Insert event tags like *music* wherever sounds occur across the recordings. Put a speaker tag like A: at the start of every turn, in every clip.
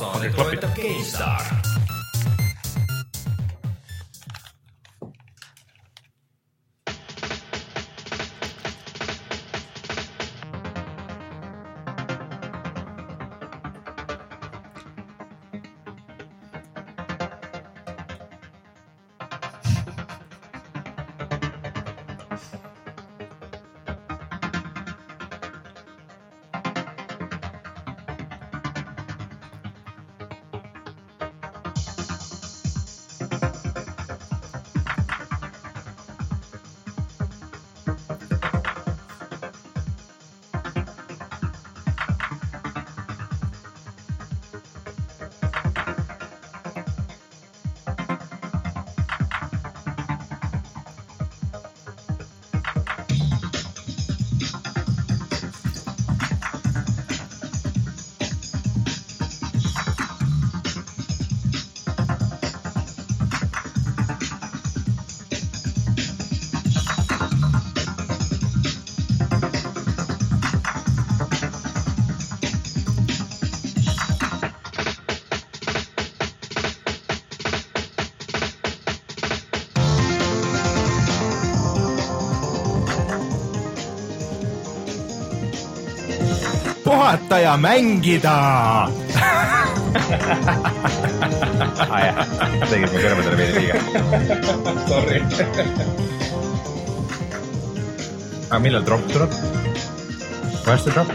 A: saadet toetab
B: ja mängida
C: aa jah, tegid mu kõrvadele veidi liiga.
D: Sorry.
C: aga millal drop tuleb? varsti drop?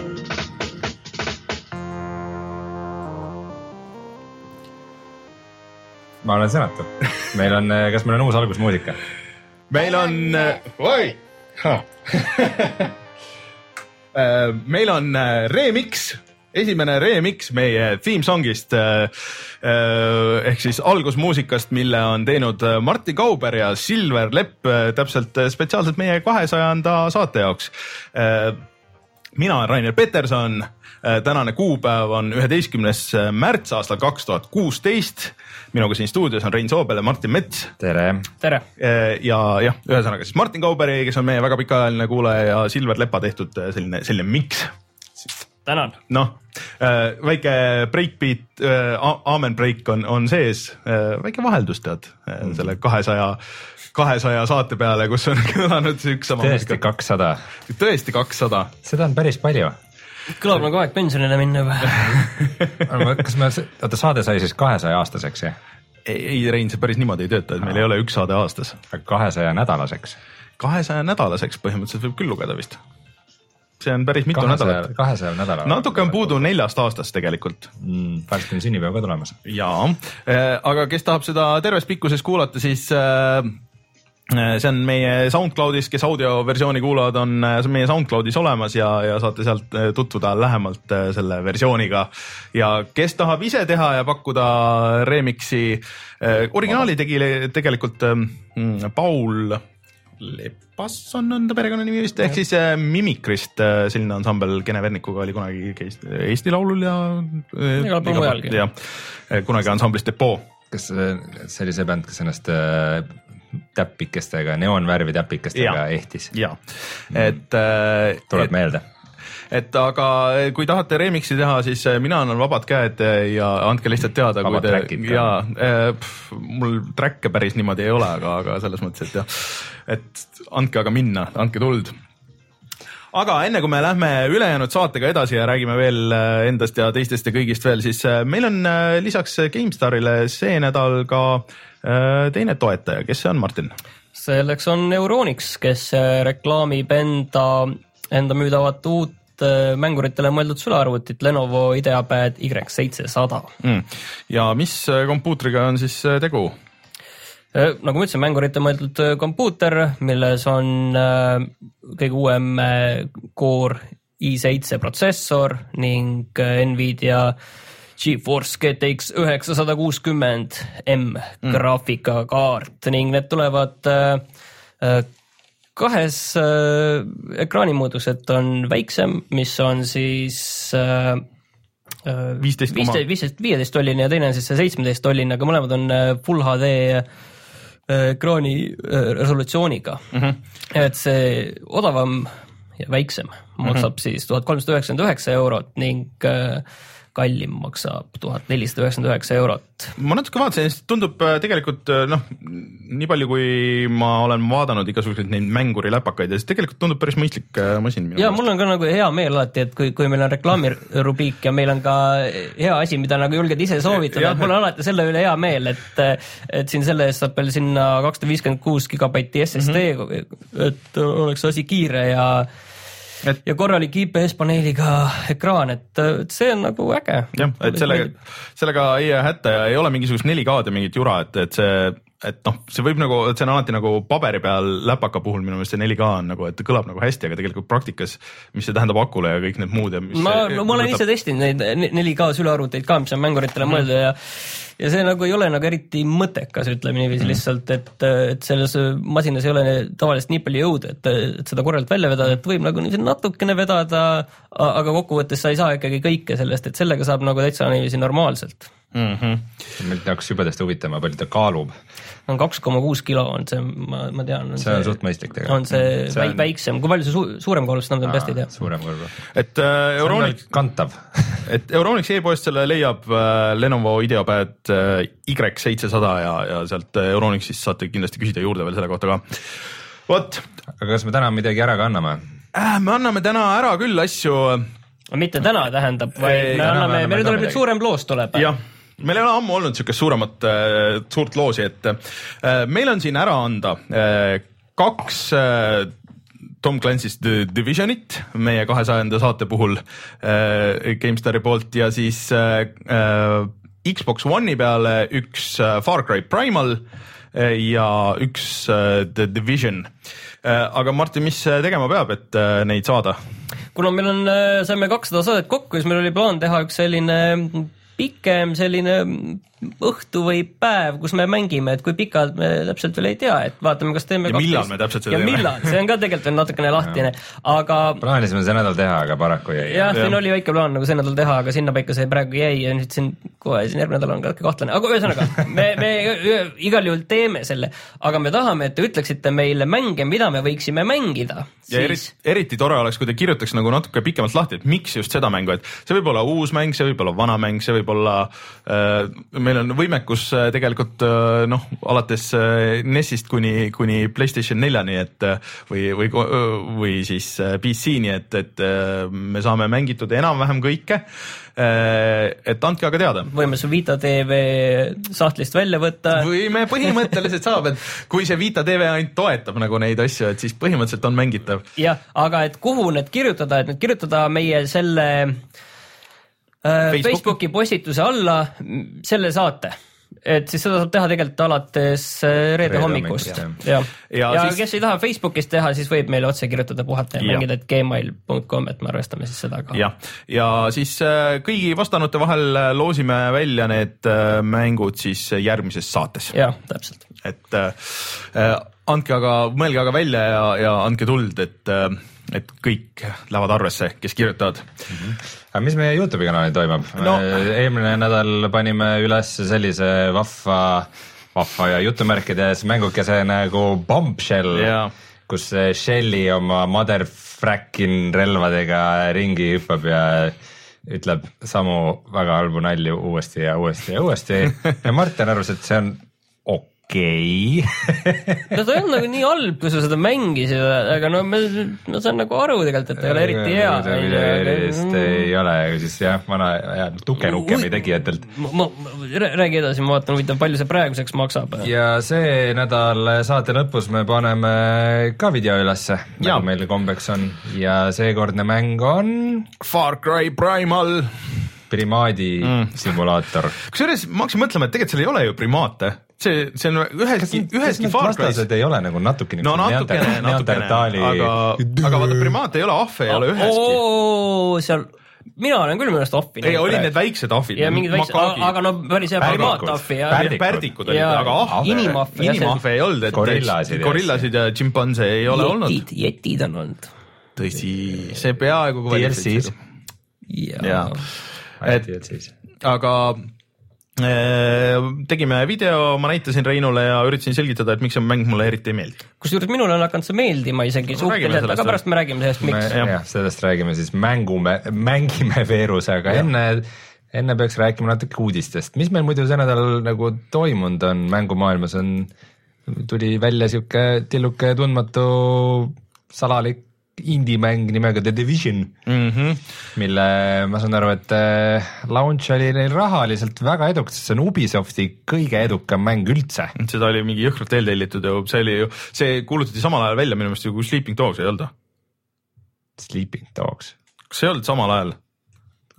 C: ma olen senatu. meil on, kas meil on uus algusmuusika?
B: meil on,
D: oi. *laughs*
B: meil on äh, remix, esimene remix meie theme song'ist äh, äh, ehk siis algusmuusikast, mille on teinud äh, Martti Kauber ja Silver Lepp äh, täpselt äh, spetsiaalselt meie kahesajanda saate jaoks. Äh, mina olen Rainer Peterson, tänane kuupäev on üheteistkümnes märts aastal kaks tuhat kuusteist. minuga siin stuudios on Rein Soobel ja Martin Mets
C: tere.
E: tere,
B: ja jah, ühesõnaga siis Martin Kauberi, kes on meie väga pikaajaline kuulaja ja Silver Lepa tehtud selline, selline miks.
E: tänan.
B: noh, väike breakbeat, aamen break on, on sees, väike vaheldus tead mm. selle kahesaja, kahesaja saate peale, kus on *laughs* kõlanud üks sama
C: tõesti. kakssada,
B: tõesti kakssada.
C: seda on päris palju.
E: kõlab nagu aeg pensionile minna juba. *laughs*
C: kas me, oota saade sai siis kahesaja aastaseks jah?
B: ei, ei Rein, see päris niimoodi ei tööta, et meil ei ole üks saade aastas.
C: kahesaja nädalaseks.
B: kahesaja nädalaseks põhimõtteliselt võib küll lugeda vist. see on päris mitu
C: kahesaja
B: nädalat,.
C: kahesajal nädalal.
B: natuke on puudu neljast aastast tegelikult
C: mm,. varsti on sünnipäev ka tulemas.
B: jaa, aga kes tahab seda terves pikkuses kuulata, siis äh, see on meie SoundCloudis, kes audioversiooni kuulavad, on, see on meie SoundCloudis olemas ja, ja saate sealt äh, tutvuda lähemalt äh, selle versiooniga. ja kes tahab ise teha ja pakkuda remix'i, originaali tegi tegelikult mm, Paul Lepasson on ta perekonnanimi vist, ehk siis äh, Mimikrist, selline ansambel Kene Vernikuga oli kunagi käis Eesti Laulul ja.
E: Igal pool mujalgi.
B: kunagi ansamblis Depot
C: kas see see oli see bänd, kes ennast äh, täppikestega, neoonvärvi täppikestega
B: Jaa.
C: ehtis?
B: ja et äh,,
C: tuleb
B: et,
C: meelde?
B: et aga kui tahate remix'i teha, siis äh, mina annan vabad käed äh, ja andke lihtsalt teada, kui te ja äh, mul track'e päris niimoodi ei ole, aga, aga selles mõttes, et jah, et andke aga minna, andke tuld aga enne kui me lähme ülejäänud saatega edasi ja räägime veel äh, endast ja teistest ja kõigist veel, siis äh, meil on äh, lisaks GameStarile see nädal ka äh, teine toetaja, kes see on, Martin?
E: selleks on Euronix, kes äh, reklaamib enda, enda müüdavat uut äh, mänguritele mõeldud sülearvutit Lenovo IdeaPad Y700.
B: mm.. ja mis äh, kompuutriga on siis äh, tegu?
E: Äh, nagu ma ütlesin, mängurite mõeldud äh, kompuuter, milles on äh, kõige uuem äh, Core i7 protsessor ning äh, Nvidia GeForce GTX üheksasada kuuskümmend M graafikakaart ning need tulevad äh, äh, kahes äh, ekraanimõõdus, et on väiksem, mis on siis
B: 15 koma-
E: viisteist, viisteist, viieteist tolline ja teine on siis see seitsmeteist tolline, aga mõlemad on full HD ekraani resolutsiooniga mm. -hmm. et see odavam ja väiksem maksab mm -hmm. siis tuhat kolmsada üheksakümmend üheksa eurot ning äh, kallim maksab tuhat nelisada üheksakümmend üheksa eurot.
B: ma natuke vaatasin, tundub äh, tegelikult äh, noh, nii palju, kui ma olen vaadanud igasuguseid neid mänguriläpakaid ja siis tegelikult tundub päris mõistlik äh, masin.
E: ja mul on ka nagu hea meel alati, et kui, kui meil on reklaamirubriik ja meil on ka hea asi, mida nagu julged ise soovitada, et mul on alati selle üle hea meel, et, et siin selle eest saab veel sinna kakssada viiskümmend kuus gigabaiti SSD mm, -hmm. et oleks asi kiire ja et ja korralik IPS paneeliga ekraan, et, see on nagu äge.
B: jah, et sellega, sellega ei jää hätta ja ei ole mingisugust 4K-d ja mingit jura, et, et see et noh, see võib nagu, et see on alati nagu paberi peal läpaka puhul minu meelest see 4K on nagu, et kõlab nagu hästi, aga tegelikult praktikas, mis see tähendab akule ja kõik need muud ja
E: ma, no ma olen võtab... ise testinud neid 4K sülearvuteid ka, mis on mänguritele mm. mõeldud ja ja see nagu ei ole nagu eriti mõttekas, ütleme niiviisi mm. lihtsalt, et, et selles masinas ei ole tavaliselt nii palju jõudu, et, et seda korralt välja vedada, et võib nagu niiviisi natukene vedada, aga kokkuvõttes sa ei saa ikkagi kõike sellest, et sellega saab nagu täitsa niiviisi normaalselt
C: mm. -hmm. mind hakkas juba täiesti huvitama, palju ta kaalub.
E: On kaks koma kuus kilo on see, ma, ma tean.
C: see on suht mõistlik tegelikult.
E: on see, see on... väiksem, kui palju see su suurem kaalub, seda ma peast ei tea.
C: suurem kaalub.
B: et äh, Euronic.
C: kantav *laughs*
B: et Euronics e-poest selle leiab äh, Lenovo IdeaPad äh, Y700 ja, ja sealt äh, Euronixist saate kindlasti küsida juurde veel selle kohta ka. vot.
C: aga kas me täna midagi ära ka anname
B: äh,? me anname täna ära küll asju
E: mitte täna tähendab, vaid me anname, meil tuleb nüüd suurem loos tuleb.
B: jah meil ei ole ammu olnud niisugust suuremat äh,, suurt loosi, et äh, meil on siin ära anda äh, kaks äh, Tom Clancy's The Divisionit meie kahesajanda saate puhul äh, GameStari poolt ja siis äh, äh, Xbox One'i peale üks äh, Far Cry Primal äh, ja üks äh, The Division äh,. aga Martin, mis tegema peab, et äh, neid saada?
E: kuna meil on, äh, saime kakssada saadet kokku, siis meil oli plaan teha üks selline pikem selline õhtu või päev, kus me mängime, et kui pikalt me täpselt veel ei tea, et vaatame, kas teeme
B: ja millal me täpselt seda
E: teeme. millal, see on ka tegelikult veel natukene lahtine, aga
C: plaanisime see nädal teha, aga paraku jäi.
E: jah, siin oli väike plaan nagu see nädal teha, aga sinnapaika see praegu jäi ja nüüd siin kohe siin järgmine nädal on ka kahtlane, aga ühesõnaga me, me *laughs* igal juhul teeme selle, aga me tahame, et te ütleksite meile mänge, mida me võiksime mängida.
B: ja siis... eriti, eriti tore oleks, kui te kirjutaks nagu natuke pikemalt lahti, et miks just seda mängu, et see võib olla uus mäng, see võib olla vana mäng, see võib olla äh, meil on võimekus äh, tegelikult äh, noh, alates äh, NES-ist kuni, kuni Playstation neljani, et või, või, või siis PC-ni, et, et me saame mängitud enam-vähem kõike. et andke aga teada.
E: võime su Vita tv sahtlist välja võtta.
B: võime, põhimõtteliselt saab, et kui see Vita tv ainult toetab nagu neid asju, et siis põhimõtteliselt on mängitav.
E: jah, aga et kuhu need kirjutada, et need kirjutada meie selle Facebook. Facebooki postituse alla selle saate et siis seda saab teha tegelikult alates äh, reede, reede hommikust. ja, ja, ja, ja siis... kes ei taha Facebookis teha, siis võib meile otse kirjutada puhata ja mängida, gmail.com, et me arvestame siis seda ka.
B: jah, ja siis äh, kõigi vastanute vahel loosime välja need mängud siis järgmises saates.
E: jah, täpselt.
B: et äh, andke aga, mõelge aga välja ja, ja andke tuld, et äh, et kõik lähevad arvesse, kes kirjutavad mm.
C: -hmm. aga mis meie Youtube'i kanalil toimub no.? eelmine nädal panime üles sellise vahva, vahva ja jutumärkides mängukese nagu Bombshell yeah., kus Shelly oma motherfracking relvadega ringi hüppab ja ütleb samu väga halbu nalju uuesti ja uuesti ja uuesti *laughs* ja Martin arvas, et see on okei
E: okay. no ta ei olnud nagu nii halb, kui sa seda mängisid, aga no ma, ma saan nagu aru tegelikult, et ta ei ole eriti hea.
C: eriti ei ole, siis jah, vana hea tukenukemi tegijatelt.
E: ma, räägi edasi, ma vaatan huvitav, palju see praeguseks maksab.
C: ja see nädal saate lõpus me paneme ka video ülesse, nagu meil kombeks on ja seekordne mäng on.
B: Far Cry Primal
C: primaadi mm. simulaator.
B: kusjuures ma hakkasin mõtlema, et tegelikult seal ei ole ju primaate see, see on üheski, üheski Far Cry's.
C: ei ole nagu natuke
B: no natukene, natukene, aga, aga vaata primaat ei ole ahve, ei ole üheski.
E: seal mina olen küll minu arust ahvi
B: näinud. ei, olid need väiksed ahvid.
E: ja mingid väiksed, aga no päris hea primaatahvi
B: ja. pärdikud olid, aga ahve, inimahve ei olnud, et
C: gorillasid,
B: gorillasid ja tšimpanse ei ole olnud.
E: jetid, jetid on olnud.
B: tõsi, see peaaegu
C: DLC-s.
B: jaa, et aga tegime video, ma näitasin Reinule ja üritasin selgitada, et miks see mäng mulle eriti ei meeldi.
E: kusjuures minule on hakanud see meeldima isegi no, suhteliselt, aga pärast me räägime sellest, miks.
C: jah, sellest räägime siis mängume, mängime Veerusega, enne enne peaks rääkima natuke uudistest, mis meil muidu see nädal nagu toimunud on mängumaailmas on, tuli välja sihuke tilluke tundmatu salalik indie-mäng nimega The Division
B: mm, -hmm.
C: mille ma saan aru, et äh, launch oli neil rahaliselt väga edukas, see on Ubisofti kõige edukam mäng üldse.
B: seda oli mingi jõhkralt eeltellitud ju, see oli ju, see kuulutati samal ajal välja minu meelest ju kui Sleeping Dogs ei olnud või?
C: Sleeping Dogs.
B: kas see ei olnud samal ajal?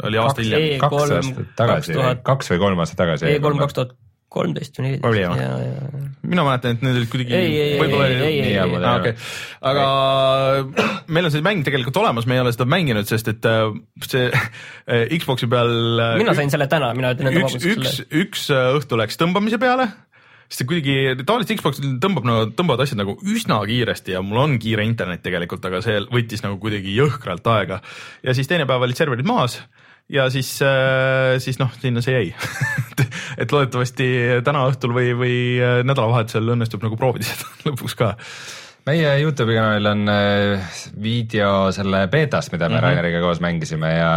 B: oli aasta hiljem.
C: kaks aastat tagasi, kaks või kolm aastat tagasi.
E: E3 kaks tuhat kolmteist või neliteist.
B: Mina mäletan, et need olid kuidagi. võib-olla oli. Okay. aga meil on see mäng tegelikult olemas, me ei ole seda mänginud, sest et äh, see äh, Xbox'i peal.
E: Äh, mina sain selle täna, mina ütlen
B: enda vabandust. üks, üks õhtu läks tõmbamise peale sest see kuidagi tavaliselt Xbox'il tõmbab nagu, tõmbavad asjad nagu üsna kiiresti ja mul on kiire internet tegelikult, aga see võttis nagu kuidagi jõhkralt aega. ja siis teine päev olid serverid maas ja siis, äh, siis noh, sinna see jäi *laughs* et loodetavasti täna õhtul või, või äh, nädalavahetusel õnnestub nagu proovida seda *laughs* lõpuks ka
C: meie Youtube'i kanalil on äh, video selle beetast, mida me mm -hmm. Raineriga koos mängisime ja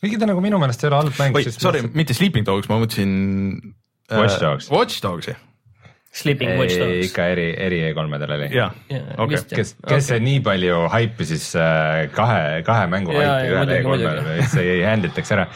C: kuigi ta nagu minu meelest ei ole halb mäng.
B: sorry, mitte Sleeping Dogs, ma mõtlesin
C: Watch Dogs.
B: Watch Dogsi
E: Sleeping Watch Dogs.
C: ikka eri, eri E3-del oli.
B: jah,
C: okei. kes, kes okay. nii palju haipi siis äh, kahe, kahe mängu haipi ühele E3-le, see ei handle itaks ära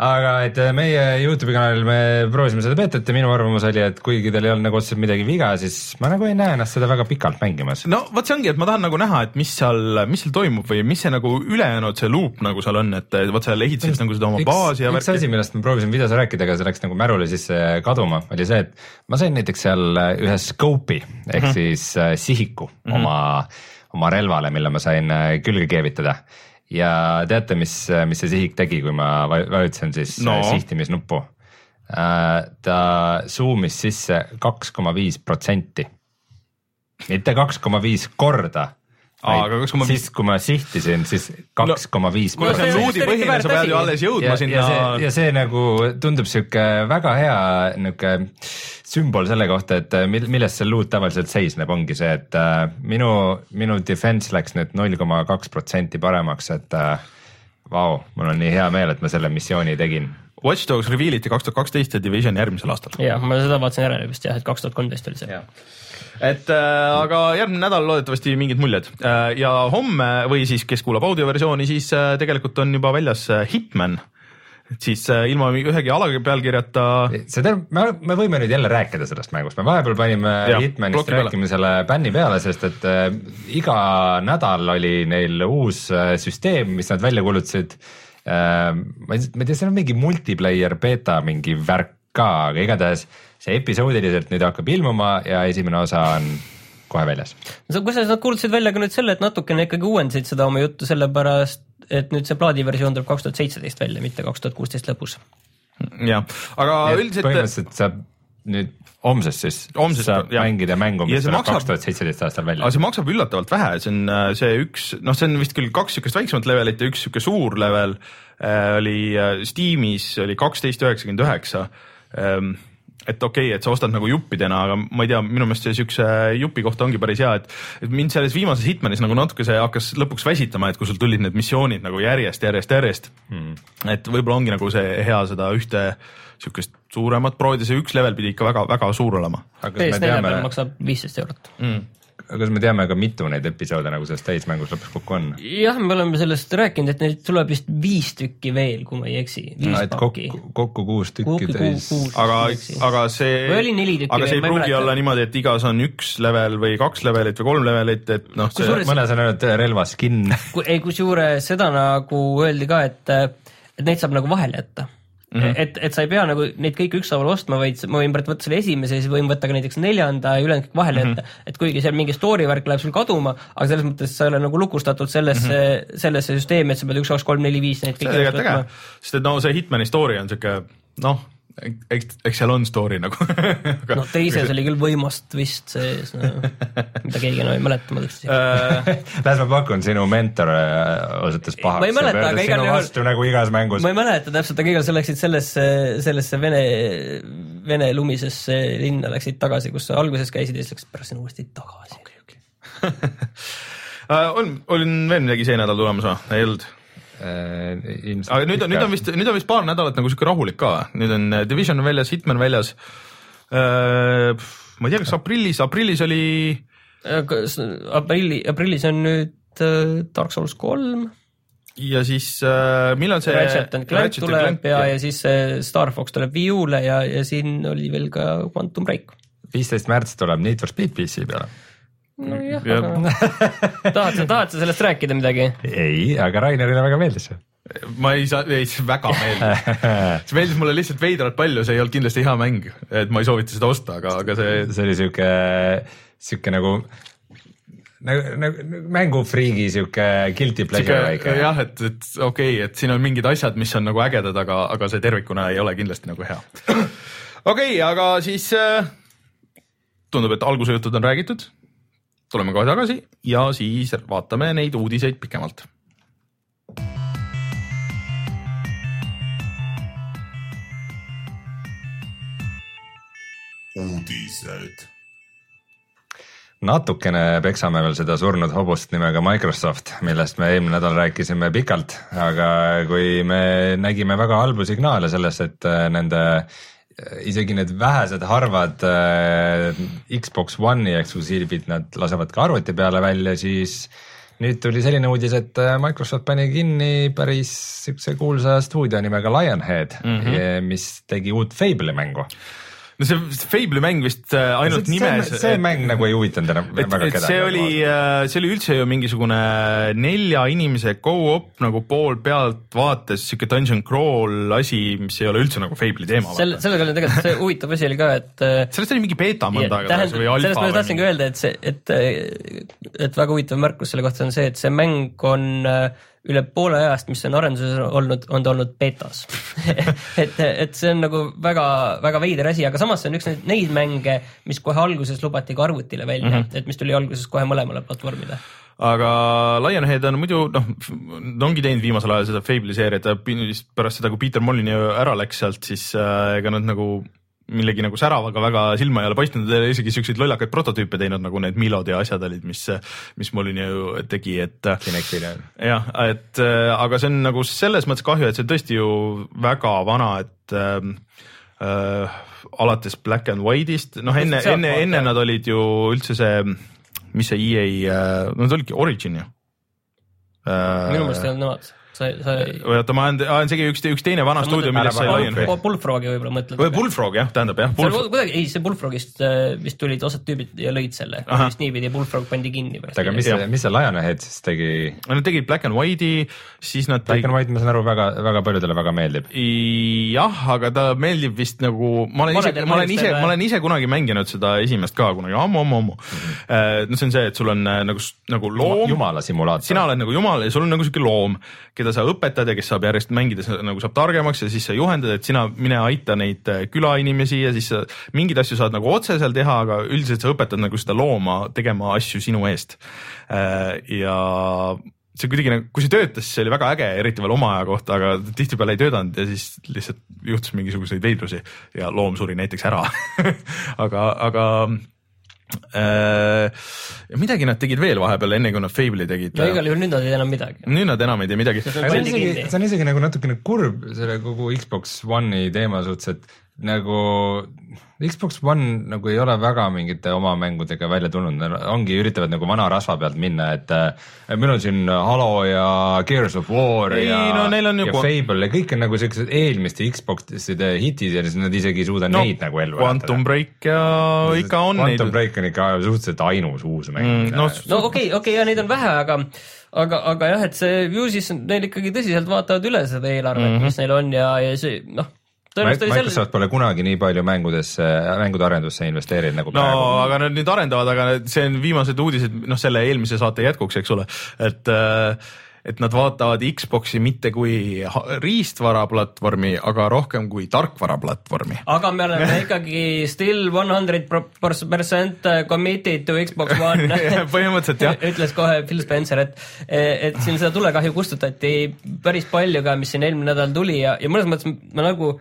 C: aga et äh, meie Youtube'i kanalil me proovisime seda beetat ja minu arvamus oli, et kuigi tal ei olnud nagu otseselt midagi viga, siis ma nagu ei näe ennast seda väga pikalt mängimas.
B: no vot see ongi, et ma tahan nagu näha, et mis seal, mis seal toimub või mis see nagu ülejäänud see loop nagu seal on, et vot seal ehitasid nagu seda oma
C: üks,
B: baasi ja
C: üks asi, millest ma proovisin videos rääkida, aga see läks nagu märule sisse kaduma, oli see, et ma sain näiteks seal äh, ühe scope'i ehk mm -hmm. siis äh, sihiku mm -hmm. oma, oma relvale, mille ma sain külge keevitada ja teate, mis, mis see sihik tegi, kui ma vajutasin siis no. sihtimisnuppu? Äh, ta zoom'is sisse kaks koma viis protsenti, mitte kaks koma viis korda
B: aga kaks koma
C: viis. siis, kui ma sihtisin, siis kaks koma viis.
B: kuule, see on luudipõhine, sa pead ju alles jõudma ja, sinna.
C: ja see nagu tundub sihuke väga hea nihuke sümbol selle kohta, et äh, milles see loot tavaliselt seisneb, ongi see, et äh, minu, minu defense läks nüüd null koma kaks protsenti paremaks, et äh, vau, mul on nii hea meel, et ma selle missiooni tegin.
B: Watch Dogs reveal iti kaks tuhat kaksteist ja Division järgmisel aastal.
E: jah, ma seda vaatasin järele vist jah, et kaks tuhat kolmteist oli see
B: et äh, aga järgmine nädal loodetavasti mingid muljed äh, ja homme või siis, kes kuulab audioversiooni, siis äh, tegelikult on juba väljas äh, Hitman et siis äh, ilma ühegi alapealkirjata.
C: see tähendab, me, me võime nüüd jälle rääkida sellest mängust, me vahepeal panime ja, Hitmanist rääkimisele bänni peale, sest et äh, iga nädal oli neil uus äh, süsteem, mis nad välja kuulutasid äh,. Ma ei, ma ei tea, seal on mingi multiplayer beeta mingi värk ka, aga igatahes see episoodiliselt nüüd hakkab ilmuma ja esimene osa on kohe väljas.
E: kusjuures nad kuulutasid välja ka nüüd selle, et natukene ikkagi uuendasid seda oma juttu, sellepärast et nüüd see plaadiversioon tuleb kaks tuhat seitseteist välja, mitte kaks tuhat kuusteist lõpus.
B: jah, aga üldiselt.
C: põhimõtteliselt saab nüüd homsest siis homsest, saab jah. mängida mängu, mis tuleb kaks tuhat seitseteist aastal välja.
B: aga see maksab üllatavalt vähe, see on äh, see üks, noh, see on vist küll kaks niisugust väiksemat levelit ja üks niisugune suur level äh, oli äh, Steamis oli kaksteist üheksakümmend üheksa ähm, et okei okay,, et sa ostad nagu juppidena, aga ma ei tea, minu meelest see siukse jupi kohta ongi päris hea, et, mind selles viimases Hitmanis nagu natuke see hakkas lõpuks väsitama, et kui sul tulid need missioonid nagu järjest, järjest, järjest hmm.. et võib-olla ongi nagu see hea seda ühte siukest suuremat proovida, see üks level pidi ikka väga-väga suur olema.
E: PS4 peal maksab viisteist eurot mm
C: aga kas me teame ka, mitu neid episoode nagu selles täismängus lõpuks kokku on?
E: jah, me oleme sellest rääkinud, et neid tuleb vist viis tükki veel, kui ma ei eksi.
C: kokku, kokku kuus tükki täis.
B: aga, aga see, aga see ei pruugi olla niimoodi, et igas on üks level või kaks levelit või kolm levelit, et noh.
C: mõnes on ainult relva skin.
E: ei, kusjuures seda nagu öeldi ka, et, et neid saab nagu vahele jätta Mm -hmm. et, et sa ei pea nagu neid kõiki ükshaaval ostma, vaid ma võin võtta selle esimese, siis võin võtta ka näiteks neljanda ja ülejäänud kõik vahele jätta mm. -hmm. et kuigi seal mingi story värk läheb sul kaduma, aga selles mõttes sa ei ole nagu lukustatud sellesse mm, -hmm. sellesse süsteemi, et sa pead üks, kaks, kolm, neli, viis neid
B: võtma. sest et no see Hitmani story on siuke noh eks, eks seal on story nagu *laughs*
E: aga... no teises oli küll võimast vist sees no,, mida keegi enam ei mäleta, ma tõesti
C: äh, las ma pakun, sinu mentor äh, osutus pahaks.
E: ma ei mäleta, aga igal
C: juhul. nagu igas mängus.
E: ma ei mäleta täpselt, aga igal sa läksid sellesse, sellesse vene, vene lumisesse linna läksid tagasi, kus sa alguses käisid ja siis läksid pärast sinna uuesti tagasi.
B: okei, okei. *laughs* Äh, on, on veel midagi see nädal tulemas või, ei olnud?
C: Ilmselt
B: aga nüüd on, nüüd on vist, nüüd on vist paar nädalat nagu sihuke rahulik ka, nüüd on äh, Division on väljas, Hitman väljas. ma ei tea, kas aprillis, aprillis oli
E: kas aprilli, aprillis on nüüd äh, Dark Souls kolm,
B: ja siis äh, millal see
E: Ratchet and Clank
B: Ratchet
E: tuleb ja, ja siis äh, Star Fox tuleb Wii U-le ja, ja siin oli veel ka Quantum Break.
C: viisteist märts tuleb Need for Speed PC peale.
E: nojah,
B: Jah.
E: aga *laughs* tahad sa, tahad sa sellest rääkida midagi?
C: ei, aga Rainerile väga meeldis see.
B: ma ei saa, ei see väga meeldis, *laughs* see meeldis mulle lihtsalt veidralt palju, see ei olnud kindlasti hea mäng, et ma ei soovita seda osta, aga, aga see
C: see oli sihuke, sihuke nagu nagu, nagu mängufriigi sihuke guilty pleasure väike.
B: jah, et, et okei okay,, et siin on mingid asjad, mis on nagu ägedad, aga, aga see tervikuna ei ole kindlasti nagu hea. *clears throat* okei okay,, aga siis äh, tundub, et alguse jutud on räägitud. Tuleme kohe tagasi ja siis vaatame neid uudiseid pikemalt.
A: uudised.
C: natukene peksame veel seda surnud hobust nimega Microsoft, millest me eelmine nädal rääkisime pikalt, aga kui me nägime väga halbu signaale sellest, et äh, nende isegi need vähesed harvad äh, Xbox One'i eksklusiivid nad lasevad ka arvuti peale välja, siis nüüd tuli selline uudis, et äh, Microsoft pani kinni päris siukse kuulsa stuudio nimega Lionhead mm, -hmm. mis tegi uut Fable'i mängu.
B: No see Fable'i mäng vist äh, ainult
C: see,
B: nimes.
C: see, see mäng nagu ei huvitanud enam väga kedagi.
B: see oli, see oli üldse ju mingisugune nelja inimese go-op nagu pool pealt vaates sihuke dungeon crawl asi, mis ei ole üldse nagu Fable'i teema.
E: selle, sellega oli tegelikult see huvitav asi oli ka, et äh,
B: sellest oli mingi beeta mõnda aega tagasi või alfa
E: sellest ma tahtsingi öelda, et see, et, et väga huvitav märkus selle kohta on see, et see mäng on äh, üle poole ajast, mis on arenduses olnud, on ta olnud betas *laughs* et, et see on nagu väga-väga veider asi, aga samas see on üks neid, neid mänge, mis kohe alguses lubati ka arvutile välja mm, -hmm. et mis tuli alguses kohe mõlemale platvormile.
B: aga Lionhead on muidu noh, ongi teinud viimasel ajal seda Fable'i seeriat ja pärast seda, kui Peter Molyneux ära läks sealt, siis äh, ega nad nagu millegi nagu säravaga väga silma ei ole paistnud, isegi siukseid lollakaid prototüüpe teinud, nagu need Milod ja asjad olid, mis, mis Molyneux tegi, et
C: Kinectile.
B: jah, et äh, aga see on nagu selles mõttes kahju, et see on tõesti ju väga vana, et äh, äh, alates Black and White'ist, noh enne, enne, enne nad olid ju üldse see, mis see EA, no nad olidki Origin ju äh,.
E: minu meelest ei olnud nemad, sa, sa ei.
B: oota, ma olen, olen seegi üks, üks teine vana stuudio, millest sai
C: Ära
B: Lionhead.
E: Bullfrogi võib-olla mõtled.
B: või Bullfrog jah, tähendab jah,
E: kuidagi, ei see Bullfrogist äh, vist tulid osad tüübid ja lõid selle, vist niipidi, Bullfrog pandi kinni pärast.
C: aga mis see, mis see Lionhead siis tegi?
B: nad tegid Black and White'i, siis nad
C: Black
B: tegid
C: and White, ma saan aru, väga, väga paljudele väga meeldib.
B: jah, aga ta meeldib vist nagu, ma olen ise, ma olen ise, ma olen ise kunagi mänginud seda esimest ka kunagi ammu-ammu-ammu. no see on see, et sul on äh, nagu, nagu loom,
C: jumala simulaator.
B: sina oled nagu jumal ja sul on nagu sihuke loom, keda sa õpetad ja kes saab järjest mängides nagu saab targemaks ja siis sa juhendad, et sina mine aita neid äh, külainimesi ja siis sa mingeid asju saad nagu otse seal teha, aga üldiselt sa õpetad nagu seda looma tegema asju sinu eest. ja see kuidagi nagu, kui see töötas, siis see oli väga äge, eriti veel oma aja kohta, aga tihtipeale ei töötanud ja siis lihtsalt juhtus mingisuguseid veidrusi ja loom suri näiteks ära. *laughs* aga, aga äh, ja midagi nad tegid veel vahepeal, enne kui nad Fable'i tegid.
E: no igal juhul nüüd nad ei tee enam midagi.
B: nüüd nad enam ei tee midagi.
E: See on
C: aga see on
E: pandi
C: isegi, see on isegi nagu natukene kurb selle kogu Xbox One'i teema suhtes, et nagu Xbox One nagu ei ole väga mingite oma mängudega välja tulnud, nad ongi, üritavad nagu vana rasva pealt minna, et äh, meil on siin Halo ja Gears of War
B: Ei,
C: ja
B: no
C: ja
B: kwa-
C: Fable ja kõik on nagu siuksed eelmiste Xbox'ide hitid ja siis nad isegi ei suuda
B: no
C: neid nagu ellu
B: Quantum Break ja ikka on neid
C: Quantum. Break on ikka suhteliselt ainus uus mäng
B: Mm, no s-
E: no okei okay,, okei okay, ja neid on vähe, aga aga, aga jah, et see ju siis neil ikkagi tõsiselt vaatavad üle seda eelarvet mm, -hmm. mis neil on ja, ja see noh,
C: Microsoft pole kunagi nii palju mängudesse, mängude arendusse investeerinud nagu
B: no
C: praegu.
B: aga nad nüüd arendavad, aga need- see on viimased uudised, noh, selle eelmise saate jätkuks, eks ole, et äh, et nad vaatavad Xbox'i mitte kui riistvaraplatvormi, aga rohkem kui tarkvaraplatvormi.
E: aga me oleme *laughs* ikkagi still one hundred percent committed to Xbox One *laughs*
B: põhimõtteliselt jah, *laughs*
E: ütles kohe Phil Spencer, et, et siin seda tulekahju kustutati päris palju ka, mis siin eelmine nädal tuli ja, ja mõnes mõttes ma nagu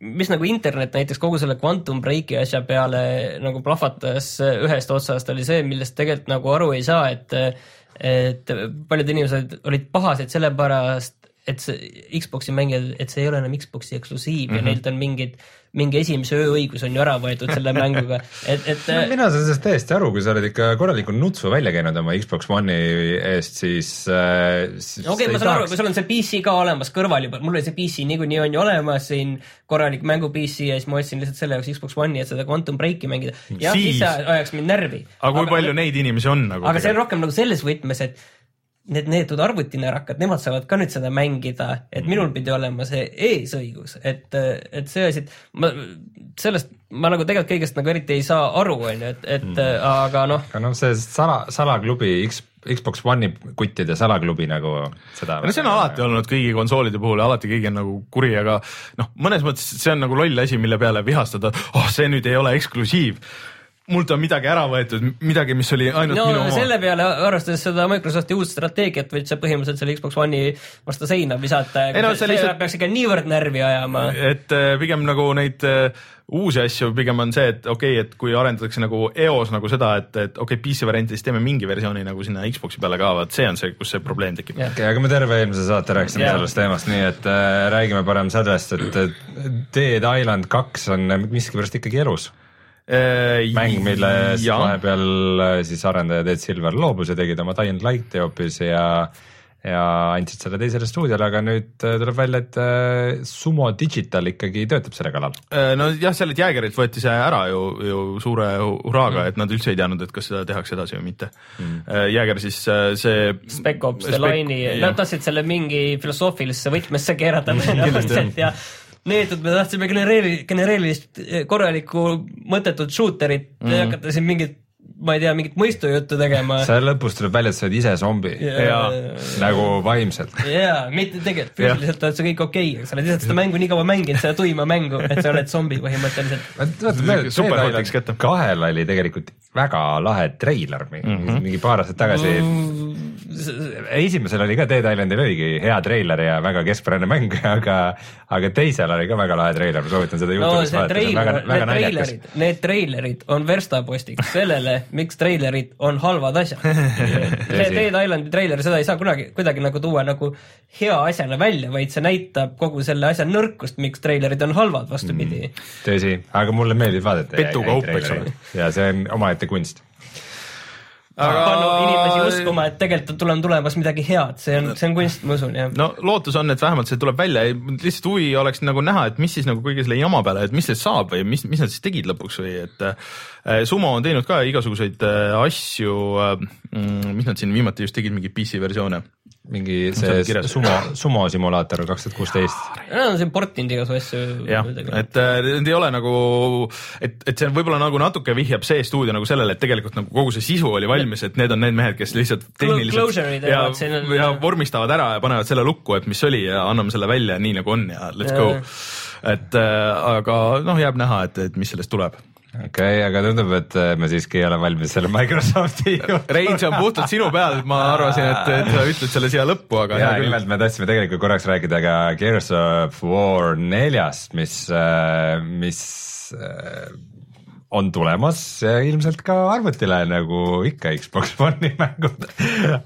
E: mis nagu internet näiteks kogu selle Quantum Breaki asja peale nagu plahvatas ühest otsast, oli see, millest tegelikult nagu aru ei saa, et et paljud inimesed olid pahased sellepärast, et see Xbox'i mängijad, et see ei ole enam Xbox'i eksklusiiv mm -hmm. ja mhm. neilt on mingid mingi esimese öö õigus on ju ära võetud selle mänguga, et, et
C: no, mina saan sellest täiesti aru, kui sa oled ikka korraliku nutsu välja käinud oma Xbox One'i eest, siis,
E: äh, siis okei okay,, ma saan aru, kui sul on see PC ka olemas kõrval juba, mul oli see PC niikuinii on ju olemas siin, korralik mängu PC ja siis ma ostsin lihtsalt selle jaoks Xbox One'i, et seda Quantum Breaki mängida. jah, siis see ajaks mind närvi.
B: aga kui aga, palju neid inimesi on nagu?
E: aga see on rohkem nagu selles võtmes, et need neetud arvutinõrakad, nemad saavad ka nüüd seda mängida, et mhm. minul pidi olema see eesõigus, et, et see asi, et ma sellest, ma nagu tegelikult kõigest nagu eriti ei saa aru, on ju, et, et mm. aga noh.
C: aga noh, see sala, salaklubi X, Xbox One'i kuttide salaklubi nagu seda.
B: no see on alati olnud kõigi konsoolide puhul alati keegi on nagu kuri, aga noh, mõnes mõttes see on nagu loll asi, mille peale vihastada, oh see nüüd ei ole eksklusiiv mult on midagi ära võetud, midagi, mis oli ainult
E: no,
B: minu oma.
E: selle peale, arvestades seda Microsofti uut strateegiat, võid sa põhimõtteliselt selle Xbox One'i vastu seina visata. ei no see lihtsalt peaks ikka niivõrd närvi ajama.
B: et äh, pigem nagu neid äh, uusi asju pigem on see, et okei okay,, et kui arendatakse nagu eos nagu seda, et, et okei okay,, PC varianti, siis teeme mingi versiooni nagu sinna Xbox'i peale ka, vaat see on see, kus see probleem tekib.
C: okei aga me terve eelmise saate rääkisime yeah. sellest teemast, nii et äh, räägime parem sellest, et Dead Island kaks on miskipärast ikkagi elus Äh, mäng, millest vahepeal äh, siis arendaja Dead Silver loobus ja tegid oma Dying Light'i hoopis ja ja andsid selle teisele stuudiole, aga nüüd äh, tuleb välja, et Sumo Digital ikkagi töötab selle kallal.
B: no jah, sellelt Jäägerilt võeti see ära ju, ju suure hurraaga mm., et nad üldse ei teadnud, et kas seda tehakse edasi või mitte. Mm.. Jääger siis see
E: Spec Ops The Line'i, nad tahtsid selle mingi filosoofilisse võtmesse keerata. Tõenäoliselt *laughs* ja neetud, me tahtsime genereeri-, genereerilist eh, korralikku mõttetut shooterit mm, -hmm. hakata siin mingit ma ei tea, mingit mõistujuttu tegema. *laughs*
C: seal lõpus tuleb välja, et sa oled ise zombi ja, ja nagu vaimselt. *laughs*
E: jaa, mitte tegelikult, füüsiliselt oled sa kõik okei okay,, aga sa oled lihtsalt seda mängu nii kaua mänginud, seda tuima mängu, et sa oled zombi põhimõtteliselt. *laughs*
C: kahel oli tegelikult väga lahe treiler mingi mm, -hmm. mingi paar aastat tagasi mm esimesel oli ka Dead Islandil oligi hea treiler ja väga keskpärane mäng, aga, aga teisel oli ka väga lahe treiler, ma soovitan seda Youtube'is no, vaadata, see on väga, väga naljakas.
E: Need treilerid on verstapostiks sellele, miks treilerid on halvad asjad *laughs* see Dead Islandi treiler, seda ei saa kunagi kuidagi nagu tuua nagu hea asjana välja, vaid see näitab kogu selle asja nõrkust, miks treilerid on halvad, vastupidi mm,.
C: tõsi, aga mulle meeldib vaadata.
B: petukaup, eks ole.
C: ja see on omaette kunst
E: aga panna inimesi uskuma, et tegelikult tuleb tulemas midagi head, see on, see on kunst, ma usun, jah.
B: no lootus on, et vähemalt see tuleb välja, lihtsalt huvi oleks nagu näha, et mis siis nagu kõige selle jama peale, et mis sellest saab või mis, mis nad siis tegid lõpuks või et äh, Sumo on teinud ka igasuguseid äh, asju äh,, mis nad siin viimati just tegid, mingeid PC versioone
C: mingi see sumo, sumo simulaator kaks tuhat kuusteist.
E: Nad on siin portinud igasugu asju.
B: jah, et äh, need ei ole nagu, et, et see võib-olla nagu natuke vihjab see stuudio nagu sellele, et tegelikult nagu kogu see sisu oli valmis, et need on need mehed, kes lihtsalt tehniliselt ja, ja vormistavad ära ja panevad selle lukku, et mis oli ja anname selle välja nii nagu on ja let's go. et äh, aga noh, jääb näha, et, et mis sellest tuleb
C: okei okay,, aga tundub, et äh, me siiski ei ole valmis selle Microsofti. *laughs*
B: Rein, see on puhtalt sinu peal, ma arvasin, et, et sa ütled selle siia lõppu, aga.
C: ja nimelt me tahtsime tegelikult korraks rääkida ka Gears of War neljast, mis, äh, mis äh, on tulemas ilmselt ka arvutile, nagu ikka Xbox *laughs* One'i mängud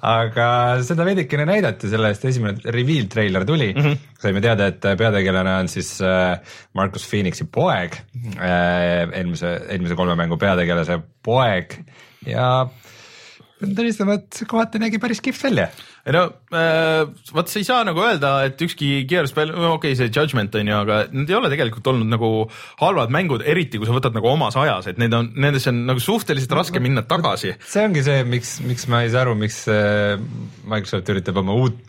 C: aga seda veidikene näidati, selle eest esimene reveal treiler tuli mm. -hmm. saime teada, et peategelane on siis äh, Marcus Phoenixi poeg, äh, eelmise, eelmise kolme mängu peategelase poeg ja pean tunnistama, et kohati nägi päris kihvt välja
B: ei no äh, vot sa ei saa nagu öelda, et ükski Gears peal, okei okay,, see Judgment on ju, aga need ei ole tegelikult olnud nagu halvad mängud, eriti kui sa võtad nagu omas ajas, et need on, nendesse on nagu suhteliselt raske minna tagasi.
C: see ongi see, miks, miks ma ei saa aru, miks äh, Microsoft üritab oma uut